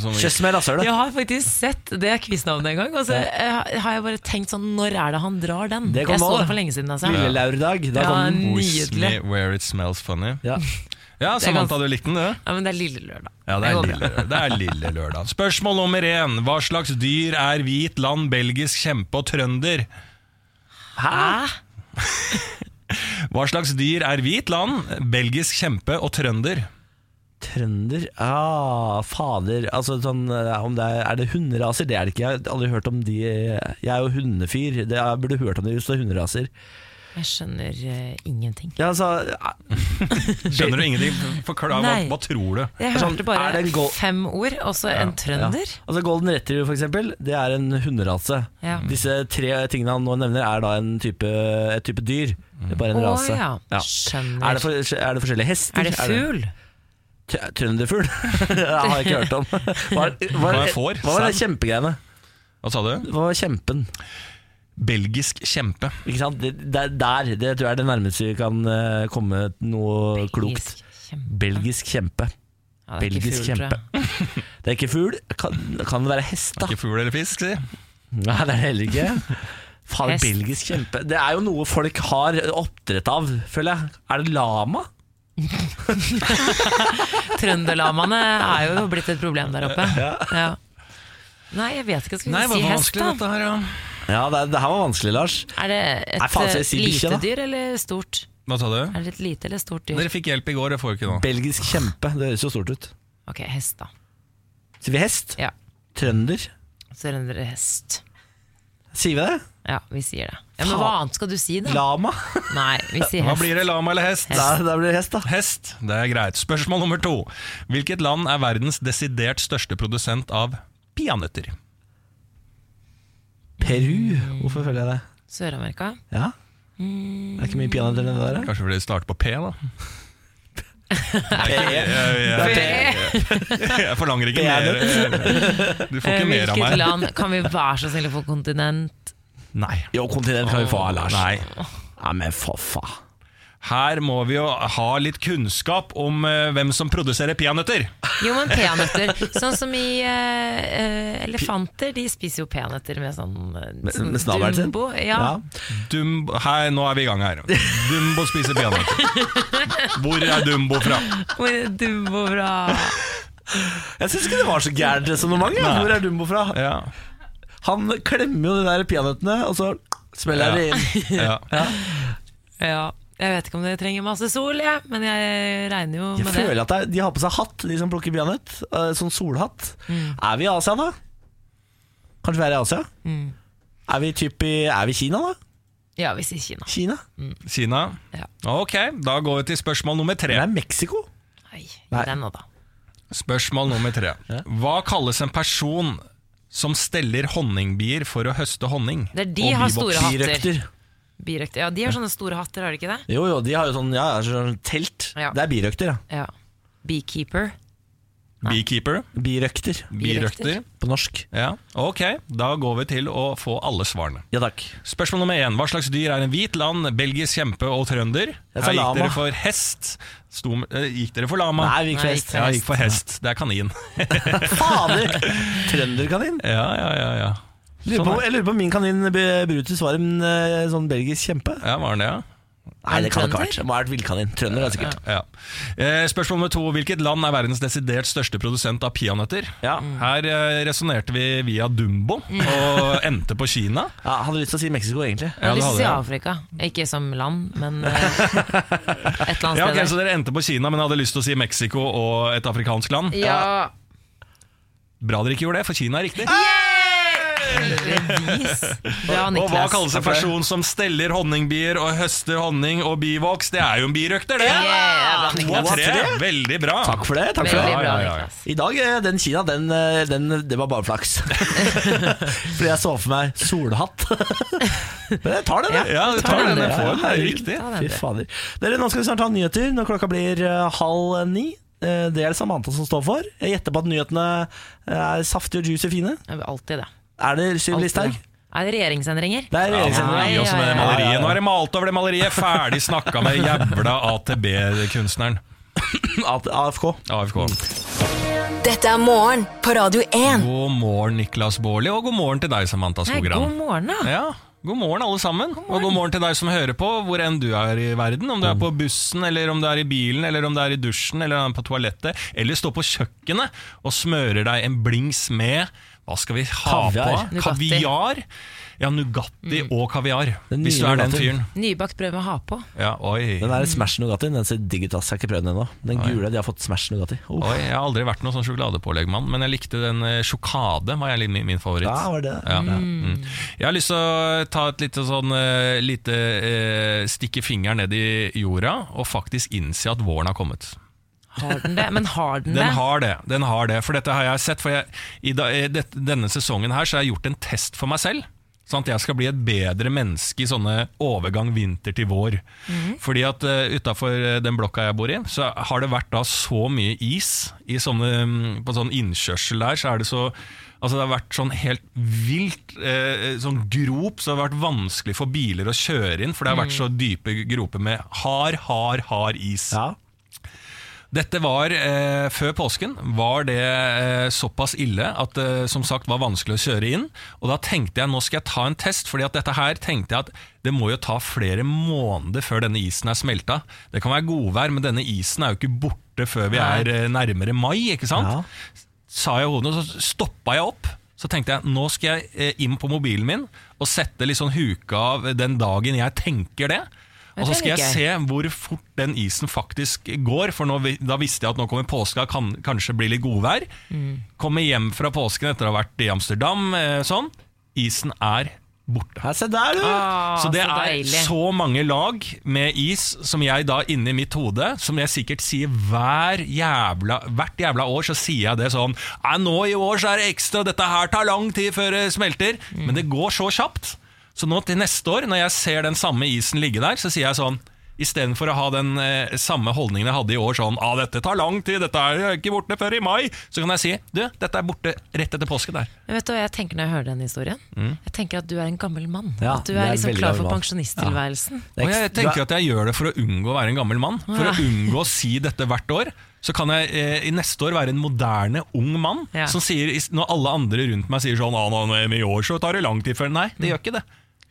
sånn, Kjøss med rasshølet. Jeg har faktisk sett det quiznavnet en gang, og så jeg, har jeg bare tenkt sånn Når er det han drar den? Det jeg så det for lenge siden. Altså. Lille laurdag. Da Ja, Nydelig. where it smells funny. Ja. Ja, Samantha, du likte den, du? Ja, men det er lille lørdag. Ja, det Det er, lille, det er lille lørdag. Spørsmål nummer én. Hva slags dyr er hvit land, belgisk kjempe og trønder? Hæ? Hva slags dyr er hvit land, belgisk kjempe og trønder? Trønder? Ah, fader. Altså, sånn, eh, om det er, er det hunderaser? Det er det ikke. Jeg har aldri hørt om de Jeg er jo hundefyr. Det, jeg burde hørt om det hvis det er hunderaser. Jeg skjønner uh, ingenting. Ja, altså, Skjønner du ingenting? Forklar, hva, hva tror du? Jeg Sånn, hørte bare er det en fem ord, og så en trønder. Ja. Altså Golden Retriever for eksempel Det er en hunderase Ja. Disse tre tingene han nå nevner Er da en type, et type dyr Det er bare en oh, rase ja, Ja. skjønner. Er det, for, er det forskjellige hester? Er det fugl? Tr- Trønderfugl? det har jeg ikke hørt om Hva, hva, Hva får? hva var det kjempegreiene? Hva sa du? Hva var kjempen? Belgisk kjempe. Ikke sant? Det, det, er der, det tror jeg er det nærmeste vi kan eh, komme noe klokt Belgisk kjempe. Belgisk kjempe Ja, det er ikke Belgisk ful, kjempe. Det er ikke fugl Kan, kan det være hest da? Ikke fugl eller fisk, si. Nei, det er det heller ikke. Faen, belgisk kjempe Det er jo noe folk har oppdrett av, føler jeg. Er det lama? Trønderlamaene er jo blitt et problem der oppe. Ja. Nei, jeg vet ikke. Skal vi Nei, si var hest, vanskelig da? dette her, ja. Ja, det, det her var vanskelig, Lars. Er det et Nei, faen, si eh, bikkje, lite dyr eller stort? Hva sa du? Er det et lite eller stort dyr? Dere fikk hjelp i går, det får vi ikke nå. Belgisk kjempe. Det høres jo stort ut. Ok, hest, da. Sier vi hest? Ja. Trønder? Trønderhest. Sier vi det? Ja, vi sier det. Ja, men hva annet skal du si, da? Lama? Nei, vi sier Hva hest. blir det, lama eller hest? Da, da blir det hest, da. Hest, det er greit. Spørsmål nummer to. Hvilket land er verdens desidert største produsent av peanøtter? Peru. Hvorfor føler jeg det? Sør-Amerika? Ja? Det er ikke mye peanøtter nedi der? Kanskje fordi det starter på P, da? P. Jeg, jeg, jeg, jeg forlanger ikke mer. Du får Eh, ikke mer av meg. Hvilket land kan vi være så snille få kontinent? Nei. Jo, kontinent kan vi få av, Lars. Nei. Ja, men for faen. Her må vi jo ha litt kunnskap om eh, hvem som produserer peanøtter. Jo, men peanøtter. Sånn som i eh, eh, elefanter, de spiser jo peanøtter med sånn eh, Med- sånn med snabelen sin? Dumbo. Ja. Ja. Dumbo, her, nå er vi i gang her. Dumbo spiser peanøtter. Hvor er Dumbo fra? Hvor er Dumbo fra? Jeg syns ikke det var så gærent resonnement. ja. Hvor er Dumbo fra? Ja. Han klemmer jo de der peanøttene, og så smeller det inn. Ja. Ja. Jeg vet ikke om det trenger masse sol, ja, men jeg regner jo Jeg med føler det. at det at de har på seg hatt, de som plukker peanøtt. eh, Sånn solhatt. Er vi i Asia, da? Kanskje vi er i Asia? Er vi typ i Er vi i Kina, da? Ja, vi sier Kina. Kina? Kina? Ja. Ok, da går vi til spørsmål nummer tre. Det er det Mexico? Nei, Nei. den nå, da. Spørsmål nummer tre. Hva kalles en person som steller honningbier for å høste honning? Det er de Og har store hatter. Birøkter. Birøkter. Ja, de har sånne store hatter, har de ikke det? Jo, jo, de har jo sånn, ja, sånn telt. Ja. Det er birøkter, ja. Ja. Beekeeper. Beekeeper? Birøkter Birøkter? på norsk. Ja, ok. Da går vi til å få alle svarene. Ja takk. Spørsmål nummer én. Hva slags dyr er en hvit land, belgisk kjempe og trønder? Jeg sa Her gikk dere for hest. Sto, eh, gikk dere for lama? Nei, vi gikk for hest. Ja, gikk for hest. Det er kanin. Fader! Trønderkanin. Ja, ja, ja. ja. Lurer på, jeg lurer på om min kanin Brutus var en eh, sånn belgisk kjempe. Ja, var den det, ja? Nei, det kan det ikke ha vært. Det må ha vært villkanin. Trønder er sikkert. Ja. Eh, spørsmål nummer to. Hvilket land er verdens desidert største produsent av peanøtter? Ja. Her eh, resonnerte vi via Dumbo og endte på Kina. Ja, hadde lyst til å si Mexico, egentlig. Jeg hadde det lyst til å si. Afrika. Ikke som land, men eh, et eller annet sted. Ja, ok, Så dere endte på Kina, men hadde lyst til å si Mexico og et afrikansk land? Ja. Bra dere ikke gjorde det, for Kina er riktig. Heldigvis. Bra, Og hva kalles en person som steller honningbier og høster honning og bivoks? Det er jo en birøkter, det! Yeah, To av tre. Veldig bra. Takk for det. takk for det bra, Ja, ja, ja. I dag, eh, den Kina, den, eh, den, det var bare flaks. Fordi jeg så for meg solhatt. Men jeg tar den, jeg. Ja, du tar den. Det er riktig. Fy fader. Dere, nå skal vi snart ha nyheter når klokka blir eh, halv ni. Eh, Det er det Samantha som står for. Jeg gjetter på at nyhetene er saftige og juicy fine. Det er Alltid det. Er det Sylvi Listhaug? det. Er det regjeringsendringer? Det er Ja, regjeringsendring. gi oss med det Ja, ja, ja. maleriet. Nå er det malt over det maleriet. Ferdig snakka med jævla AtB-kunstneren. AFK. AFK. Dette er morgen på Radio 1. God morgen, Niklas Baarli, og god morgen til deg, Samantha Nei, Skogran. god morgen, da. Ja, God morgen, alle sammen. Og god morgen til deg som hører på, hvor enn du er i verden. Om du er på bussen, eller om du er i bilen, eller om du er i dusjen, eller om du er på toalettet, eller står på kjøkkenet og smører deg en blings med Hva skal vi ha Kaviar. på? Nugatti. Kaviar. Ja, Nugatti og kaviar. Hvis du er den fyren. Nybakt brød med ha på. Ja, oi. Den der Smash Nugatti Den ser digg ut. Jeg har ikke prøvd den ennå. Den gule, de har fått Smash Nugatti. Oh. Oi, jeg har aldri vært noen sånn sjokoladepåleggmann, men jeg likte den eh, sjokade. var jeg min, min favoritt. Ja, var det? Ja. Mm. Jeg har lyst til å ta et lite, sånn, eh, lite eh, stikke fingeren ned i jorda og faktisk innse at våren har kommet. Har den det? Men har den, Den det? har det, den har det, for dette har jeg sett. For jeg, i da, i det, denne sesongen her så har jeg gjort en test for meg selv. Sånn at jeg skal bli et bedre menneske i sånne overgang vinter til vår. Fordi at uh, utafor den blokka jeg bor i, så har det vært da så mye is. I sånne, mm, på sånn innkjørsel der så er det så Altså Det har vært sånn helt vilt eh, sånn grop, så det har vært vanskelig for biler å kjøre inn. For det har vært så dype groper med hard, hard, hard is. Ja. Dette var eh, Før påsken var det eh, såpass ille at det som sagt var vanskelig å kjøre inn. Og da tenkte jeg nå skal jeg ta en test, Fordi at dette her tenkte jeg at det må jo ta flere måneder før denne isen er smelta. Det kan være godvær, men denne isen er jo ikke borte før vi er eh, nærmere mai. ikke sant? Ja. Sa jeg hodet, og så stoppa jeg opp. Så tenkte jeg nå skal jeg eh, inn på mobilen min og sette litt sånn huke av den dagen jeg tenker det. Og så skal jeg se hvor fort den isen faktisk går. For nå, da visste jeg at nå kommer påska, kan kanskje bli litt godvær. Kommer hjem fra påsken etter å ha vært i Amsterdam. Eh, sånn. Isen er borte. Her, se der, du! Ah, Så det er deilig. så mange lag med is som jeg da inni mitt hode Som jeg sikkert sier hver jævla, hvert jævla år, så sier jeg det sånn Nå i år så er det ekstra, dette her tar lang tid før det smelter. Men det går så kjapt. Så nå til neste år, når jeg ser den samme isen ligge der, så sier jeg sånn Istedenfor å ha den eh, samme holdningen jeg hadde i år, sånn ah, 'Dette tar lang tid, dette er ikke borte før i mai', så kan jeg si 'Du, dette er borte rett etter påske der'. Men vet du hva jeg tenker når jeg hører den historien? Jeg tenker at du er en gammel mann. Ja, at du er er liksom klar for pensjonisttilværelsen. Er Og jeg tenker er- at jeg gjør det for å unngå å være en gammel mann. For å unngå å si dette hvert år. Så kan jeg eh, i neste år være en moderne, ung mann Ja. som sier, når alle andre rundt meg sier sånn ah, nå, I år så tar det lang tid før Nei, det gjør ikke det.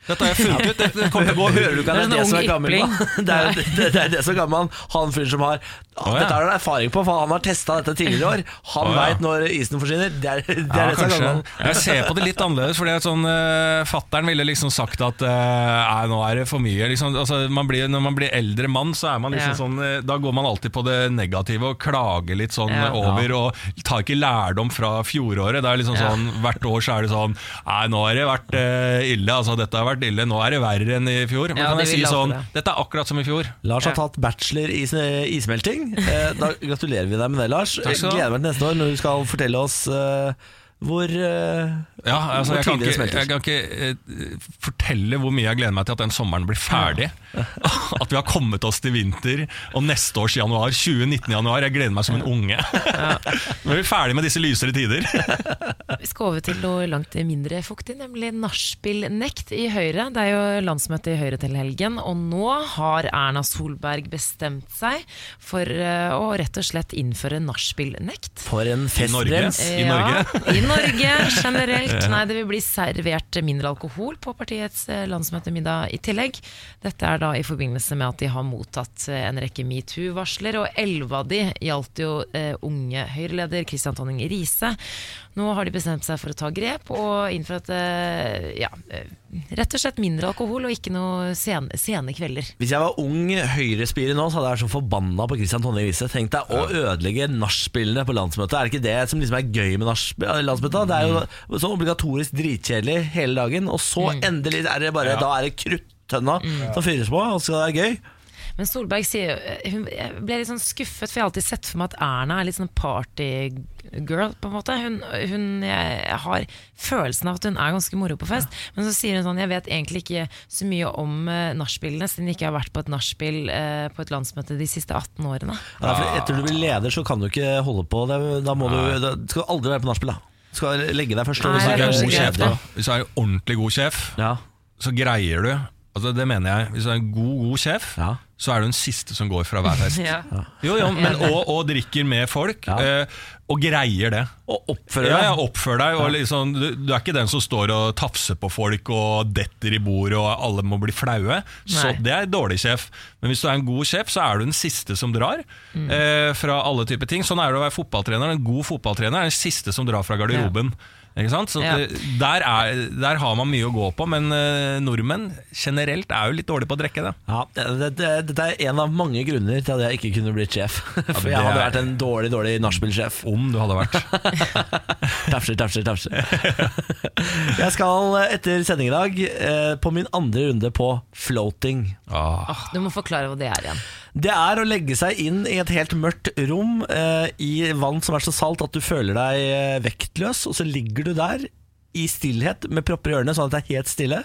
Dette har jeg funnet ut. Dette kommer til å gå Hører du ikke at det er Det det sånn som er gammel mann? Det er, det, det er det som er gammel. Han fyren som har ja. Dette har han erfaring på, for han har testa dette tidligere i år. Han Å, ja. veit når isen forsvinner. Det er det, er Ja, det som er gammel. Jeg ser på det litt annerledes. Fordi sånn, uh, Fattern ville liksom sagt at uh, Nei, nå er det for mye. Liksom, altså, man blir, når man blir eldre mann, så er man liksom Ja. sånn eh, Da går man alltid på det negative og klager litt sånn Ja. over. Og tar ikke lærdom fra fjoråret. Det er liksom Ja. sånn Hvert år så er det sånn Nei, nå har det vært ille. Altså, dette har vært ille. Nå er det verre enn i fjor. Men Ja, kan jeg si vil alltid sånn det. Dette er akkurat som i fjor. Lars har tatt bachelor i is- ismelting. Eh, Da gratulerer vi deg med det, Lars. Takk skal du ha. Gleder meg til neste år når du skal fortelle oss eh, hvor eh, Ja, altså, Hvor jeg, kan ikke, smelter. jeg kan ikke uh, fortelle hvor mye jeg gleder meg til at den sommeren blir ferdig. At vi har kommet oss til vinter og neste års januar, 2019 januar. Jeg gleder meg som en unge. Nå er vi ferdig med disse lysere tider. Vi skal over til noe langt mindre fuktig, nemlig nachspielnekt i Høyre. Det er jo landsmøte i Høyre til helgen, og nå har Erna Solberg bestemt seg for uh, å rett og slett innføre nachspielnekt. For en festbrems. I Norge? I Norge generelt. Nei, det vil bli servert mindre alkohol på partiets eh, landsmøtemiddag i tillegg. Dette er da i forbindelse med at de har mottatt eh, en rekke metoo-varsler, og elleve av de gjaldt jo eh, unge Høyre-leder Kristian Tonning Riise. Nå har de bestemt seg for å ta grep og innføre at eh, ja, eh, rett og slett mindre alkohol og ikke noe sene, sene kvelder. Hvis jeg var ung høyrespirer nå, så hadde jeg vært så forbanna på Christian Tonje Riise. Tenk deg å ødelegge nachspielene på landsmøtet. Er det ikke det som liksom er gøy med landsmøtet? Det er jo sånn obligatorisk dritkjedelig hele dagen, og så endelig er det bare Da er det kruttønna som fyres på, og så skal det være gøy. Men Solberg sier hun, ble litt sånn skuffet, for jeg har alltid sett for meg at Erna er litt sånn partygirl, på en måte. Hun, hun, jeg har følelsen av at hun er ganske moro på fest, men så sier hun sånn Jeg vet egentlig ikke så mye om uh, nachspielene, siden jeg ikke har vært på et nachspiel uh, på et landsmøte de siste 18 årene. Ja, for etter du blir leder, så kan du ikke holde på. Det, da må du, da skal du aldri være på nachspiel. da. Du skal legge deg først. Nei, hvis du er God god sjef, da. Hvis du er ordentlig god sjef, Ja. så greier du Altså Det mener jeg. Hvis du er en god, god sjef, Ja. så er du den siste som går fra hver fest. Ja. Jo, jo, men og, og drikker med folk, Ja. eh, og greier det. Og oppfører deg. ja, Oppfør deg. Og liksom, du, du er ikke den som står og tafser på folk og detter i bordet og alle må bli flaue. Så Nei. Det er dårlig sjef. Men hvis du er en god sjef, så er du den siste som drar. Mm. Eh, fra alle typer ting Sånn er det å være fotballtrener. En god fotballtrener er den siste som drar fra garderoben. Ikke sant? Så Ja. der, er, der har man mye å gå på, men eh, nordmenn generelt er jo litt dårlige på å drikke. det. Ja, det, det, Dette er en av mange grunner til at jeg ikke kunne blitt sjef. For jeg hadde vært en dårlig dårlig nachspiel-sjef. Om du hadde vært. Tafser, tafser, tafser. Jeg skal etter sending i dag eh, på min andre runde på floating. Ah. Du må forklare hva det er igjen. Det er å legge seg inn i et helt mørkt rom eh, i vann som er så salt at du føler deg eh, vektløs, og så ligger du der i stillhet med propper i ørene, sånn at det er helt stille,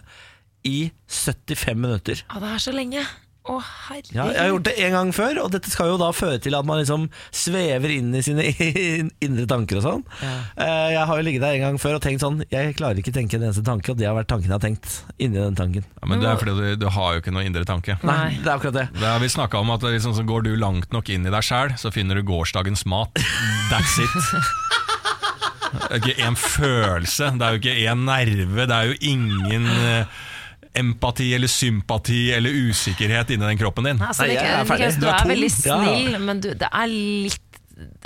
i 75 minutter. Ja, det er så lenge. Å, herregud. Ja, jeg har gjort det en gang før, og dette skal jo da føre til at man liksom svever inn i sine indre tanker og sånn. Ja. Eh, Jeg har jo ligget der en gang før og tenkt sånn Jeg klarer ikke å tenke en eneste tanke, og det har vært tanken jeg har tenkt inni den tanken. Ja, men det er fordi du, du har jo ikke noe indre tanke. Nei, Nei. det er akkurat det. Det har vi snakka om at er liksom, så går du langt nok inn i deg sjæl, så finner du gårsdagens mat. That's it. Det er ikke én følelse, det er jo ikke én nerve, det er jo ingen eh, empati eller sympati eller usikkerhet inni den kroppen din. Altså, Nei, jeg er ferdig. Du Du er er veldig Ja. snill, men du, det er litt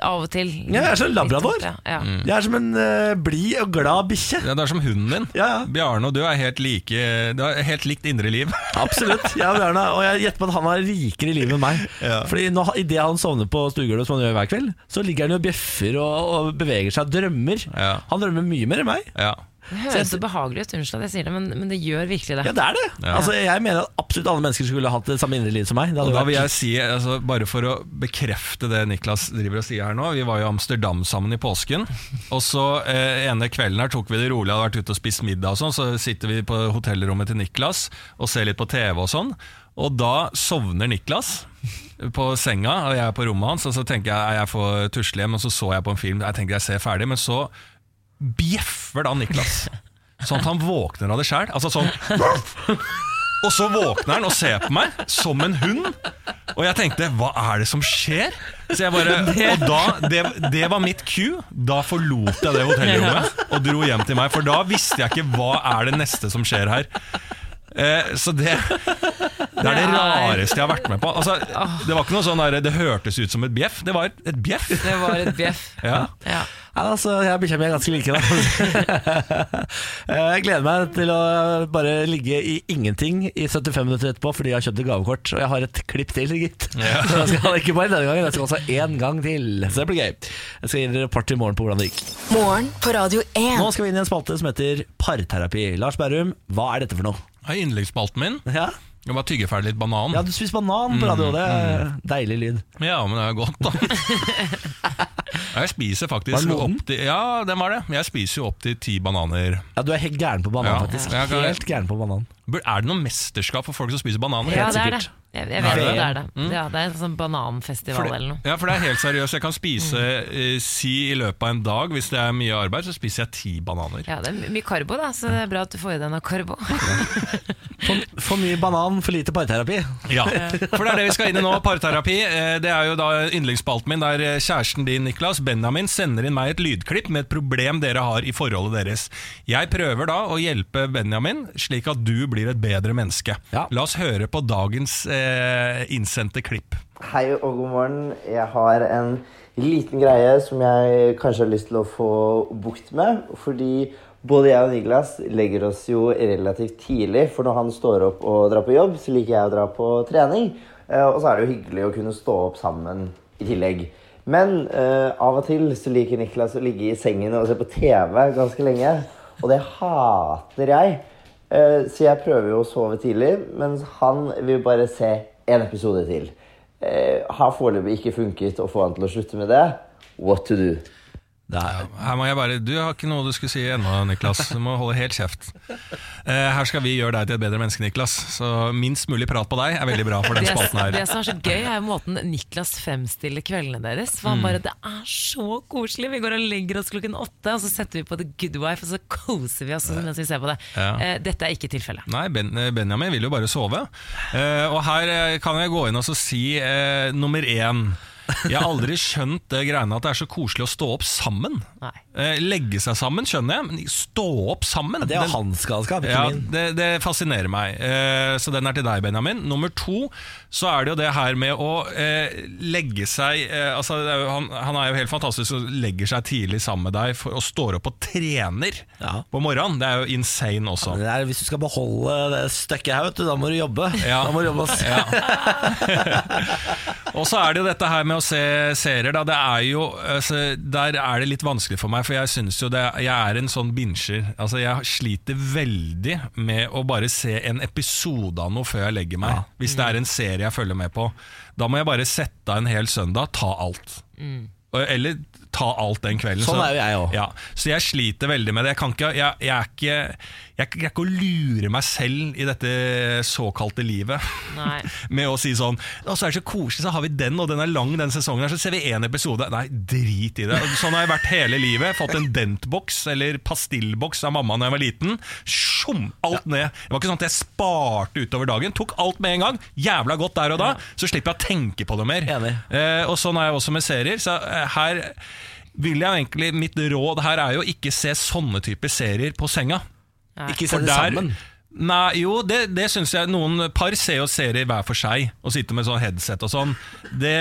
av og til Ja, jeg er som en labrador. Ja, ja. Jeg er som en uh, blid og glad bikkje. Ja, du er som hunden din. Ja, ja. Bjarne og du er helt like Du har helt likt indre liv. Absolutt. Jeg og Bjarne, og jeg gjetter på at han har rikere liv enn meg. Ja. Fordi nå, Idet han sovner på stuegulvet, som han gjør hver kveld, så ligger han jo og bjeffer og, og beveger seg, drømmer. Ja. Han drømmer mye mer enn meg. Ja. Det høres så behagelig ut, unnskyld at jeg sier det, men, men det gjør virkelig det. Ja, det er det. Ja. Altså, jeg mener at absolutt alle mennesker skulle hatt det samme indre liv som meg. Det Og hadde da vil jeg si, altså, Bare for å bekrefte det Niklas driver og sier her nå Vi var i Amsterdam sammen i påsken. Og så eh, ene kvelden her tok vi det rolig, hadde vært ute og spist middag og sånn. Så sitter vi på hotellrommet til Niklas og ser litt på TV og sånn. Og da sovner Niklas på senga, og jeg er på rommet hans. Og så tenker jeg jeg får tusle hjem, og så så jeg på en film. Jeg tenker jeg ser ferdig, men så bjeffer da Niklas. Sånn at han våkner av det sjæl. Altså sånn og så våkner han og ser på meg som en hund. Og jeg tenkte, hva er det som skjer? Så jeg bare, og da, det, det var mitt cue. Da forlot jeg det hotellrommet og dro hjem til meg. For da visste jeg ikke hva er det neste som skjer her. Eh, så det, det er det rareste jeg har vært med på. Altså, det var ikke noe sånn der, det hørtes ut som et bjeff. Det var et bjeff. Det var et bjeff. Ja. Ja. Ja, altså, jeg bikkja mi er ganske like. Da. Eh, jeg gleder meg til å bare ligge i ingenting i 75 minutter etterpå fordi jeg har kjøpt et gavekort. Og jeg har et klipp til, gitt. Ja. Så jeg skal ikke bare denne gangen, jeg skal også én gang til. Så det blir gøy. Jeg skal gi dere rapport i morgen på hvordan det gikk. Morgen på Radio 1. Nå skal vi inn i en spalte som heter Parterapi. Lars Berrum, hva er dette for noe? Det er innleggsspalten min. Ja, Jeg bare tygge ferdig litt banan. ja du spiser banan på radio, det er deilig lyd. Ja, men det er godt, da. Jeg spiser Var faktisk den moden? opp til Ja, den var det. Jeg spiser jo opp til ti bananer. Ja, Du er helt gæren på banan, Ja. faktisk. Kan Helt gæren på banan. Bur- Er det noe mesterskap for folk som spiser bananer? Ja, Helt det er det. Jeg, jeg vet det det, er det. Ja, det er en sånn bananfestival det, eller noe. ja, for det er helt seriøst. Jeg kan spise eh, Si i løpet av en dag, hvis det er mye arbeid, så spiser jeg ti bananer. Ja, det er my- mye karbo, da, så det er bra at du får i deg noe karbo. For, for mye banan, for lite parterapi. Ja, for det er det vi skal inn i nå. Parterapi. Eh, Det er jo da yndlingsspalten min der eh, kjæresten din, Niklas, Benjamin, sender inn meg et lydklipp med et problem dere har i forholdet deres. Jeg prøver da å hjelpe Benjamin, slik at du blir et bedre menneske. Ja. La oss høre på dagens eh, innsendte klipp. Hei og god morgen. Jeg har en liten greie som jeg kanskje har lyst til å få bukt med. Fordi både jeg og Niklas legger oss jo relativt tidlig. For når han står opp og drar på jobb, så liker jeg å dra på trening. Eh, Og så er det jo hyggelig å kunne stå opp sammen i tillegg. Men eh, av og til så liker Niklas å ligge i sengen og se på TV ganske lenge. Og det hater jeg. Eh, Så jeg prøver jo å sove tidlig, mens han vil bare se en episode til. Eh, har foreløpig ikke funket å få han til å slutte med det. What to do? Det er, Her må jeg bare, Du har ikke noe du skulle si ennå, Niklas. Du må holde helt kjeft. Eh, her skal vi gjøre deg til et bedre menneske, Niklas. Så minst mulig prat på deg er veldig bra for den spalten her. det som er så gøy, er måten Niklas fremstiller kveldene deres. For han bare 'Det er så koselig'. Vi går og legger oss klokken åtte, og så setter vi på The Good Wife, og så koser vi oss mens vi ser på det. Ja. Eh, Dette er ikke tilfellet. Nei, ben, eh, Benjamin vil jo bare sove. Eh, og her eh, kan jeg gå inn og så si eh, nummer én. Jeg har aldri skjønt det greiene at det er så koselig å stå opp sammen. Nei. Eh, legge seg sammen skjønner jeg, men stå opp sammen det er hans galskap, ikke Ja, min. det, det fascinerer meg. Eh, så den er til deg, Benjamin. Nummer to så er det jo det her med å eh, legge seg altså, han, han er jo helt fantastisk og legger seg tidlig sammen med deg for, og står opp og trener Ja. på morgenen. Det er jo insane også. Ja, det er, hvis du skal beholde det stykket her, vet du, da må du jobbe. Da må du jobbe ass. Og så er det jo dette her med å se serier. Da. Det er jo, altså, der er det litt vanskelig for meg, for jeg synes jo det, jeg er en sånn binsjer. Altså, jeg sliter veldig med å bare se en episode av noe før jeg legger meg. Hvis det er en serie jeg følger med på. Da må jeg bare sette av en hel søndag, ta alt. Mm. Eller ta alt den kvelden. Sånn Så- er jo jeg også. Ja, så jeg sliter veldig med det. Jeg, kan ikke, jeg, jeg, er ikke, jeg greier ikke å lure meg selv i dette såkalte livet. Med å si sånn Og så er det så koselig, så har vi den, og den er lang den sesongen her, så ser vi én episode. Nei, drit i det. Sånn har jeg vært hele livet. Fått en dentboks eller pastillboks av mamma da jeg var liten. Sjom, alt ned. Det var ikke sånn at jeg sparte utover dagen. Tok alt med en gang. Jævla godt der og da. Så slipper jeg å tenke på det mer. Eh, og sånn er jeg også med serier. Så eh, her vil jeg egentlig Mitt råd her er jo ikke se sånne typer serier på senga. Ikke se det der- sammen. Nei, jo, det, det syns jeg Noen par ser jo serier hver for seg og sitter med sånn headset og sånn. Det,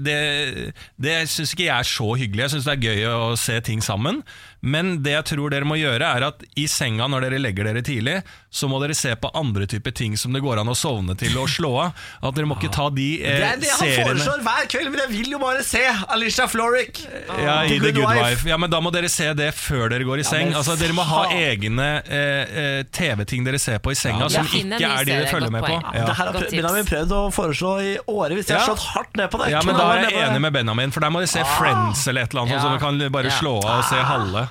det, det syns ikke jeg er så hyggelig. Jeg syns det er gøy å se ting sammen. Men det jeg tror dere må gjøre, er at i senga når dere legger dere tidlig, så må dere se på andre typer ting som det går an å sovne til og slå av. At dere må ikke ta de eh, Det er det han seriene foreslår hver kveld, men jeg vil jo bare se Alicia Florrick. ja, i The Good Wife. Ja, men Da må dere se det før dere går i seng. men altså, Dere må ha faen. egne eh, eh, TV-ting dere ser på i senga, Ja, som en ikke ny er de serie, dere følger godt med på. poeng. Ja. Det her har Godt tips. Benjamin prøvd å foreslå i årevis. Jeg har Ja. slått hardt ned på det. Ja, men da er jeg enig med Benjamin, for der må dere se Friends eller et eller annet, Ja. sånn, så vi kan bare Ja. slå av og se halve.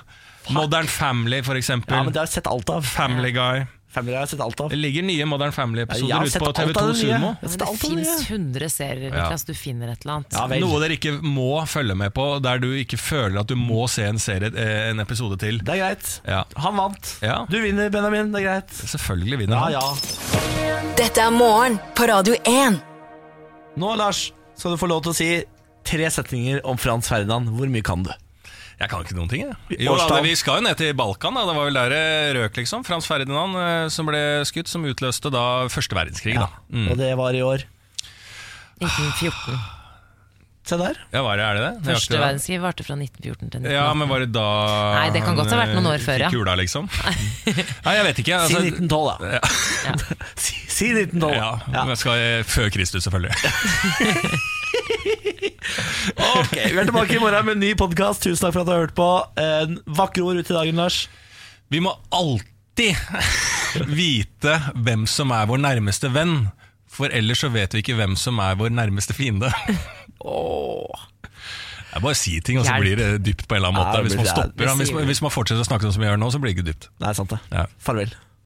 Modern Family, for eksempel. Ja, men det har jeg sett alt av. Family Guy. Family har jeg sett alt av. Det ligger nye Modern Family-episoder har ute på alt av TV2 det nye. Sumo. Sett det fins 100 serier, Ja. Niklas. Du finner et eller annet. Ja. Noe dere ikke må følge med på, der du ikke føler at du må se en, serie, eh, en episode til. Det er greit. Ja. Han vant. Ja. Du vinner, Benjamin. Det er greit. Selvfølgelig vinner Ja, han. ja. Dette er morgen på Radio 1. Nå, Lars, skal du få lov til å si tre setninger om Frans Ferdinand. Hvor mye kan du? Jeg kan ikke noen ting, jeg. Jo, da, vi skal jo ned til Balkan. Da. Det var vel der det røk, liksom. Frans Ferdinand eh, som ble skutt, som utløste da første verdenskrig. Da. Mm. Og det var i år. 1914. Se der. Ja, var det, er det det? Nøyaktig Første da? verdenskrig varte fra 1914 til 1918. Ja, men var det da Nei, det kan godt ha vært noen år eh, før, ja. Fikk kula, liksom? Nei, jeg vet ikke. Si Altså, 1912, da. Si, si 1912. ja, Ja. men skal Før Kristus, selvfølgelig. Ok, Vi er tilbake i morgen med en ny podkast. Tusen takk for at du har hørt på. En vakre ord ut i dagen, Lars. Vi må alltid vite hvem som er vår nærmeste venn. For ellers så vet vi ikke hvem som er vår nærmeste fiende. Jeg bare sier ting, og så blir det dypt på en eller annen måte. Hvis man stopper, hvis, vi. hvis man fortsetter å snakke sånn som vi gjør nå, så blir det ikke dypt. Nei, sant det. Ja. Farvel.